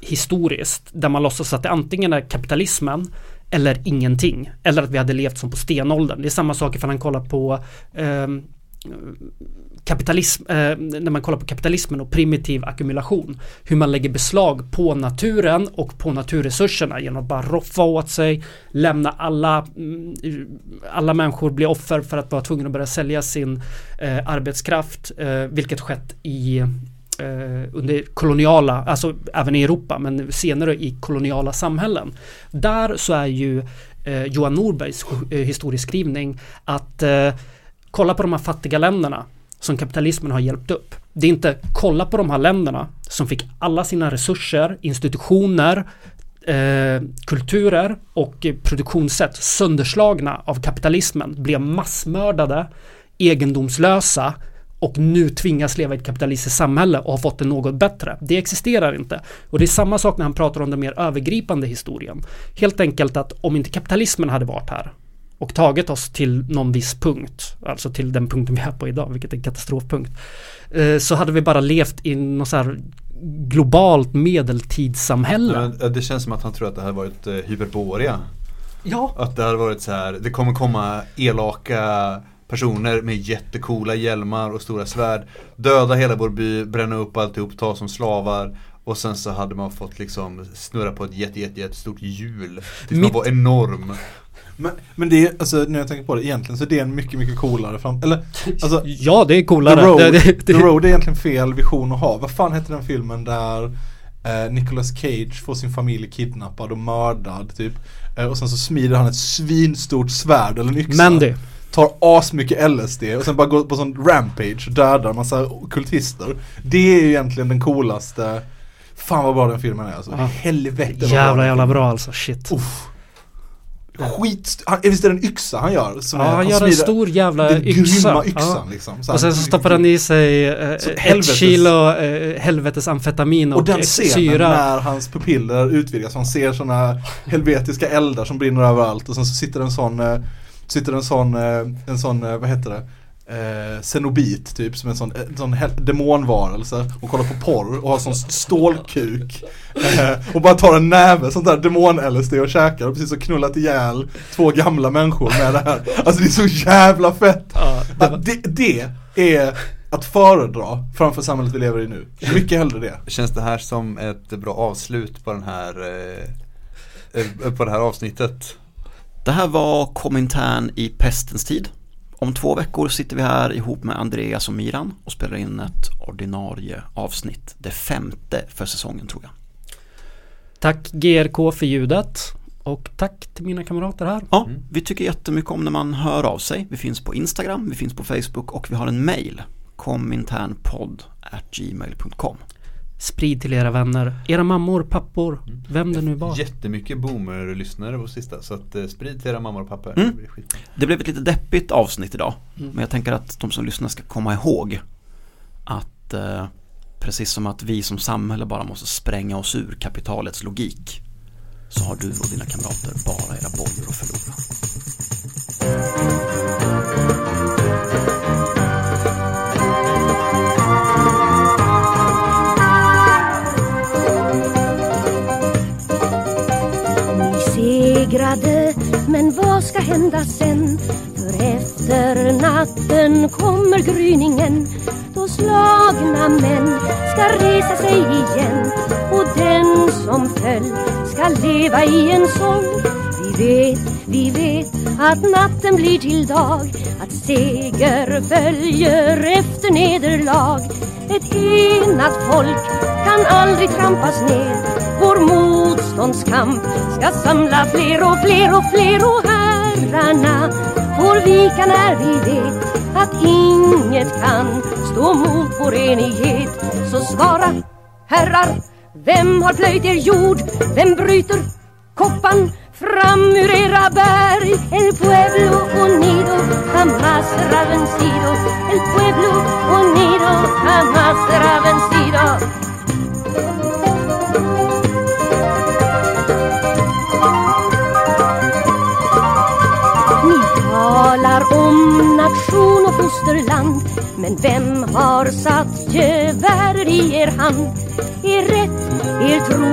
historiskt där man låtsas att det antingen är kapitalismen eller ingenting. Eller att vi hade levt som på stenåldern. Det är samma sak ifall han kollar på eh, kapitalism, eh, när man kollar på kapitalismen och primitiv ackumulation. Hur man lägger beslag på naturen och på naturresurserna genom att bara roffa åt sig, lämna alla, mm, alla människor blir offer för att vara tvungna att börja sälja sin eh, arbetskraft, eh, vilket skett i eh, under koloniala, alltså även i Europa, men senare i koloniala samhällen. Där så är ju eh, Johan Norbergs eh, historieskrivning att eh, kolla på de här fattiga länderna som kapitalismen har hjälpt upp. Det är inte kolla på de här länderna som fick alla sina resurser, institutioner, eh, kulturer och produktionssätt sönderslagna av kapitalismen, blev massmördade, egendomslösa och nu tvingas leva i ett kapitalistiskt samhälle och har fått det något bättre. Det existerar inte. Och det är samma sak när han pratar om den mer övergripande historien. Helt enkelt att om inte kapitalismen hade varit här och tagit oss till någon viss punkt, alltså till den punkten vi är på idag, vilket är en katastrofpunkt, eh, så hade vi bara levt i något så här globalt medeltidssamhälle. Men, eh, det känns som att han tror att det här varit eh, hyperborea. Ja, Att det hade varit så här, det kommer komma elaka personer med jättekola hjälmar och stora svärd. Döda hela vår by, bränna upp alltihop, ta som slavar. Och sen så hade man fått liksom snurra på ett jätte, jätte, jättestort hjul. Tills man Mitt- var enorm. Men, men det är, alltså när jag tänker på det egentligen så är det en mycket, mycket coolare fram, eller alltså ja det är The coolare. Road, Det- det- The Road är egentligen fel vision att ha. Vad fan heter den filmen där eh, Nicolas Cage får sin familj kidnappad och mördad typ. Eh, och sen så smider han ett svinstort svärd eller en yxa. Mandy. Tar asmycket LSD och sen bara går på sån rampage och dödar massa kultister. Det är ju egentligen den coolaste Fan vad bra den filmen är alltså. Ja. Helvete vad Jävla den jävla bra alltså, shit. Uff. Skit, han, visst är det en yxa han gör? Som Ja, är, han gör en stor jävla Den yxa. grymma yxan Ja. liksom. Så Och sen så stoppar han i sig eh, Så ett kilo eh, helvetes amfetamin och, Och den eh, scenen syra. när hans pupiller utvidgas, man ser sådana helvetiska eldar som brinner överallt och sen så sitter en sån, eh, sitter en sån, eh, en sån, eh, vad heter det? Eh, Cenobit typ, som en sån, en sån hel- demonvarelse och kollar på porr och har sån stålkuk. Eh, och bara tar en näve sånt där demon-LSD och käkar och precis så knullat ihjäl två gamla människor med det här. Alltså det är så jävla fett. Ja, det var, Att det, det är att föredra framför samhället vi lever i nu. Mycket hellre det. Känns det här som ett bra avslut på den här eh, eh, på det här avsnittet? Det här var Komintern i pestens tid. Om två veckor sitter vi här ihop med Andreas och Miran och spelar in ett ordinarie avsnitt. Det femte för säsongen tror jag. tack GRK för ljudet. Och tack till mina kamrater här. Ja, vi tycker jättemycket om när man hör av sig. Vi finns på Instagram, vi finns på Facebook och vi har en mail. kominternpodd gmail.com Sprid till era vänner, era mammor, pappor, vem det nu var. Jättemycket boomer-lyssnare på sista så att eh, sprid till era mammor och pappor. Mm. Det. Det blev ett lite deppigt avsnitt idag. Mm. Men jag tänker att de som lyssnar ska komma ihåg att eh, precis som att vi som samhälle bara måste spränga oss ur kapitalets logik så har du och dina kamrater bara era bojor att förlora. Ni men vad ska hända sen? För efter natten kommer gryningen. Då slagna män ska resa sig igen. Och den som föll ska leva i en sång. Vi vet, vi vet att natten blir till dag. Att seger följer efter nederlag. Ett enat folk kan aldrig trampas ner. Vår motståndskamp ska samla fler och fler och fler och herrarna får vika när vi vet att inget kan stå mot vår enighet. Så svara, herrar, vem har plöjt er jord? Vem bryter koppan fram ur era berg? El pueblo unido jamás será vencido. El pueblo unido jamás será vencido. Talar om nation och fosterland. Men vem har satt geväret i er hand? Er rätt, er tro,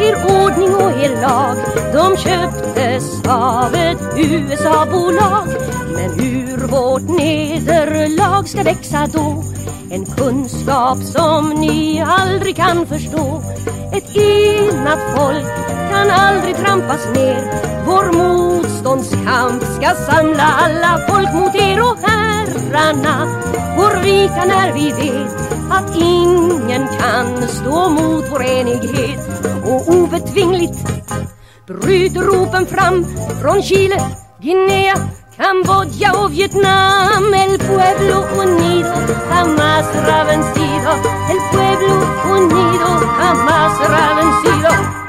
er ordning och er lag. De köptes av ett USA-bolag. Men hur vårt nederlag ska växa då en kunskap som ni aldrig kan förstå. Ett enat folk kan aldrig trampas ner. Vår motståndskamp ska samla alla folk mot er och herrarna. Går rika när vi vet att ingen kan stå mot vår enighet. Och obetvingligt bryter ropen fram från Chile, Guinea Camboya o Vietnam, el pueblo unido jamás será vencido, el pueblo unido jamás será vencido.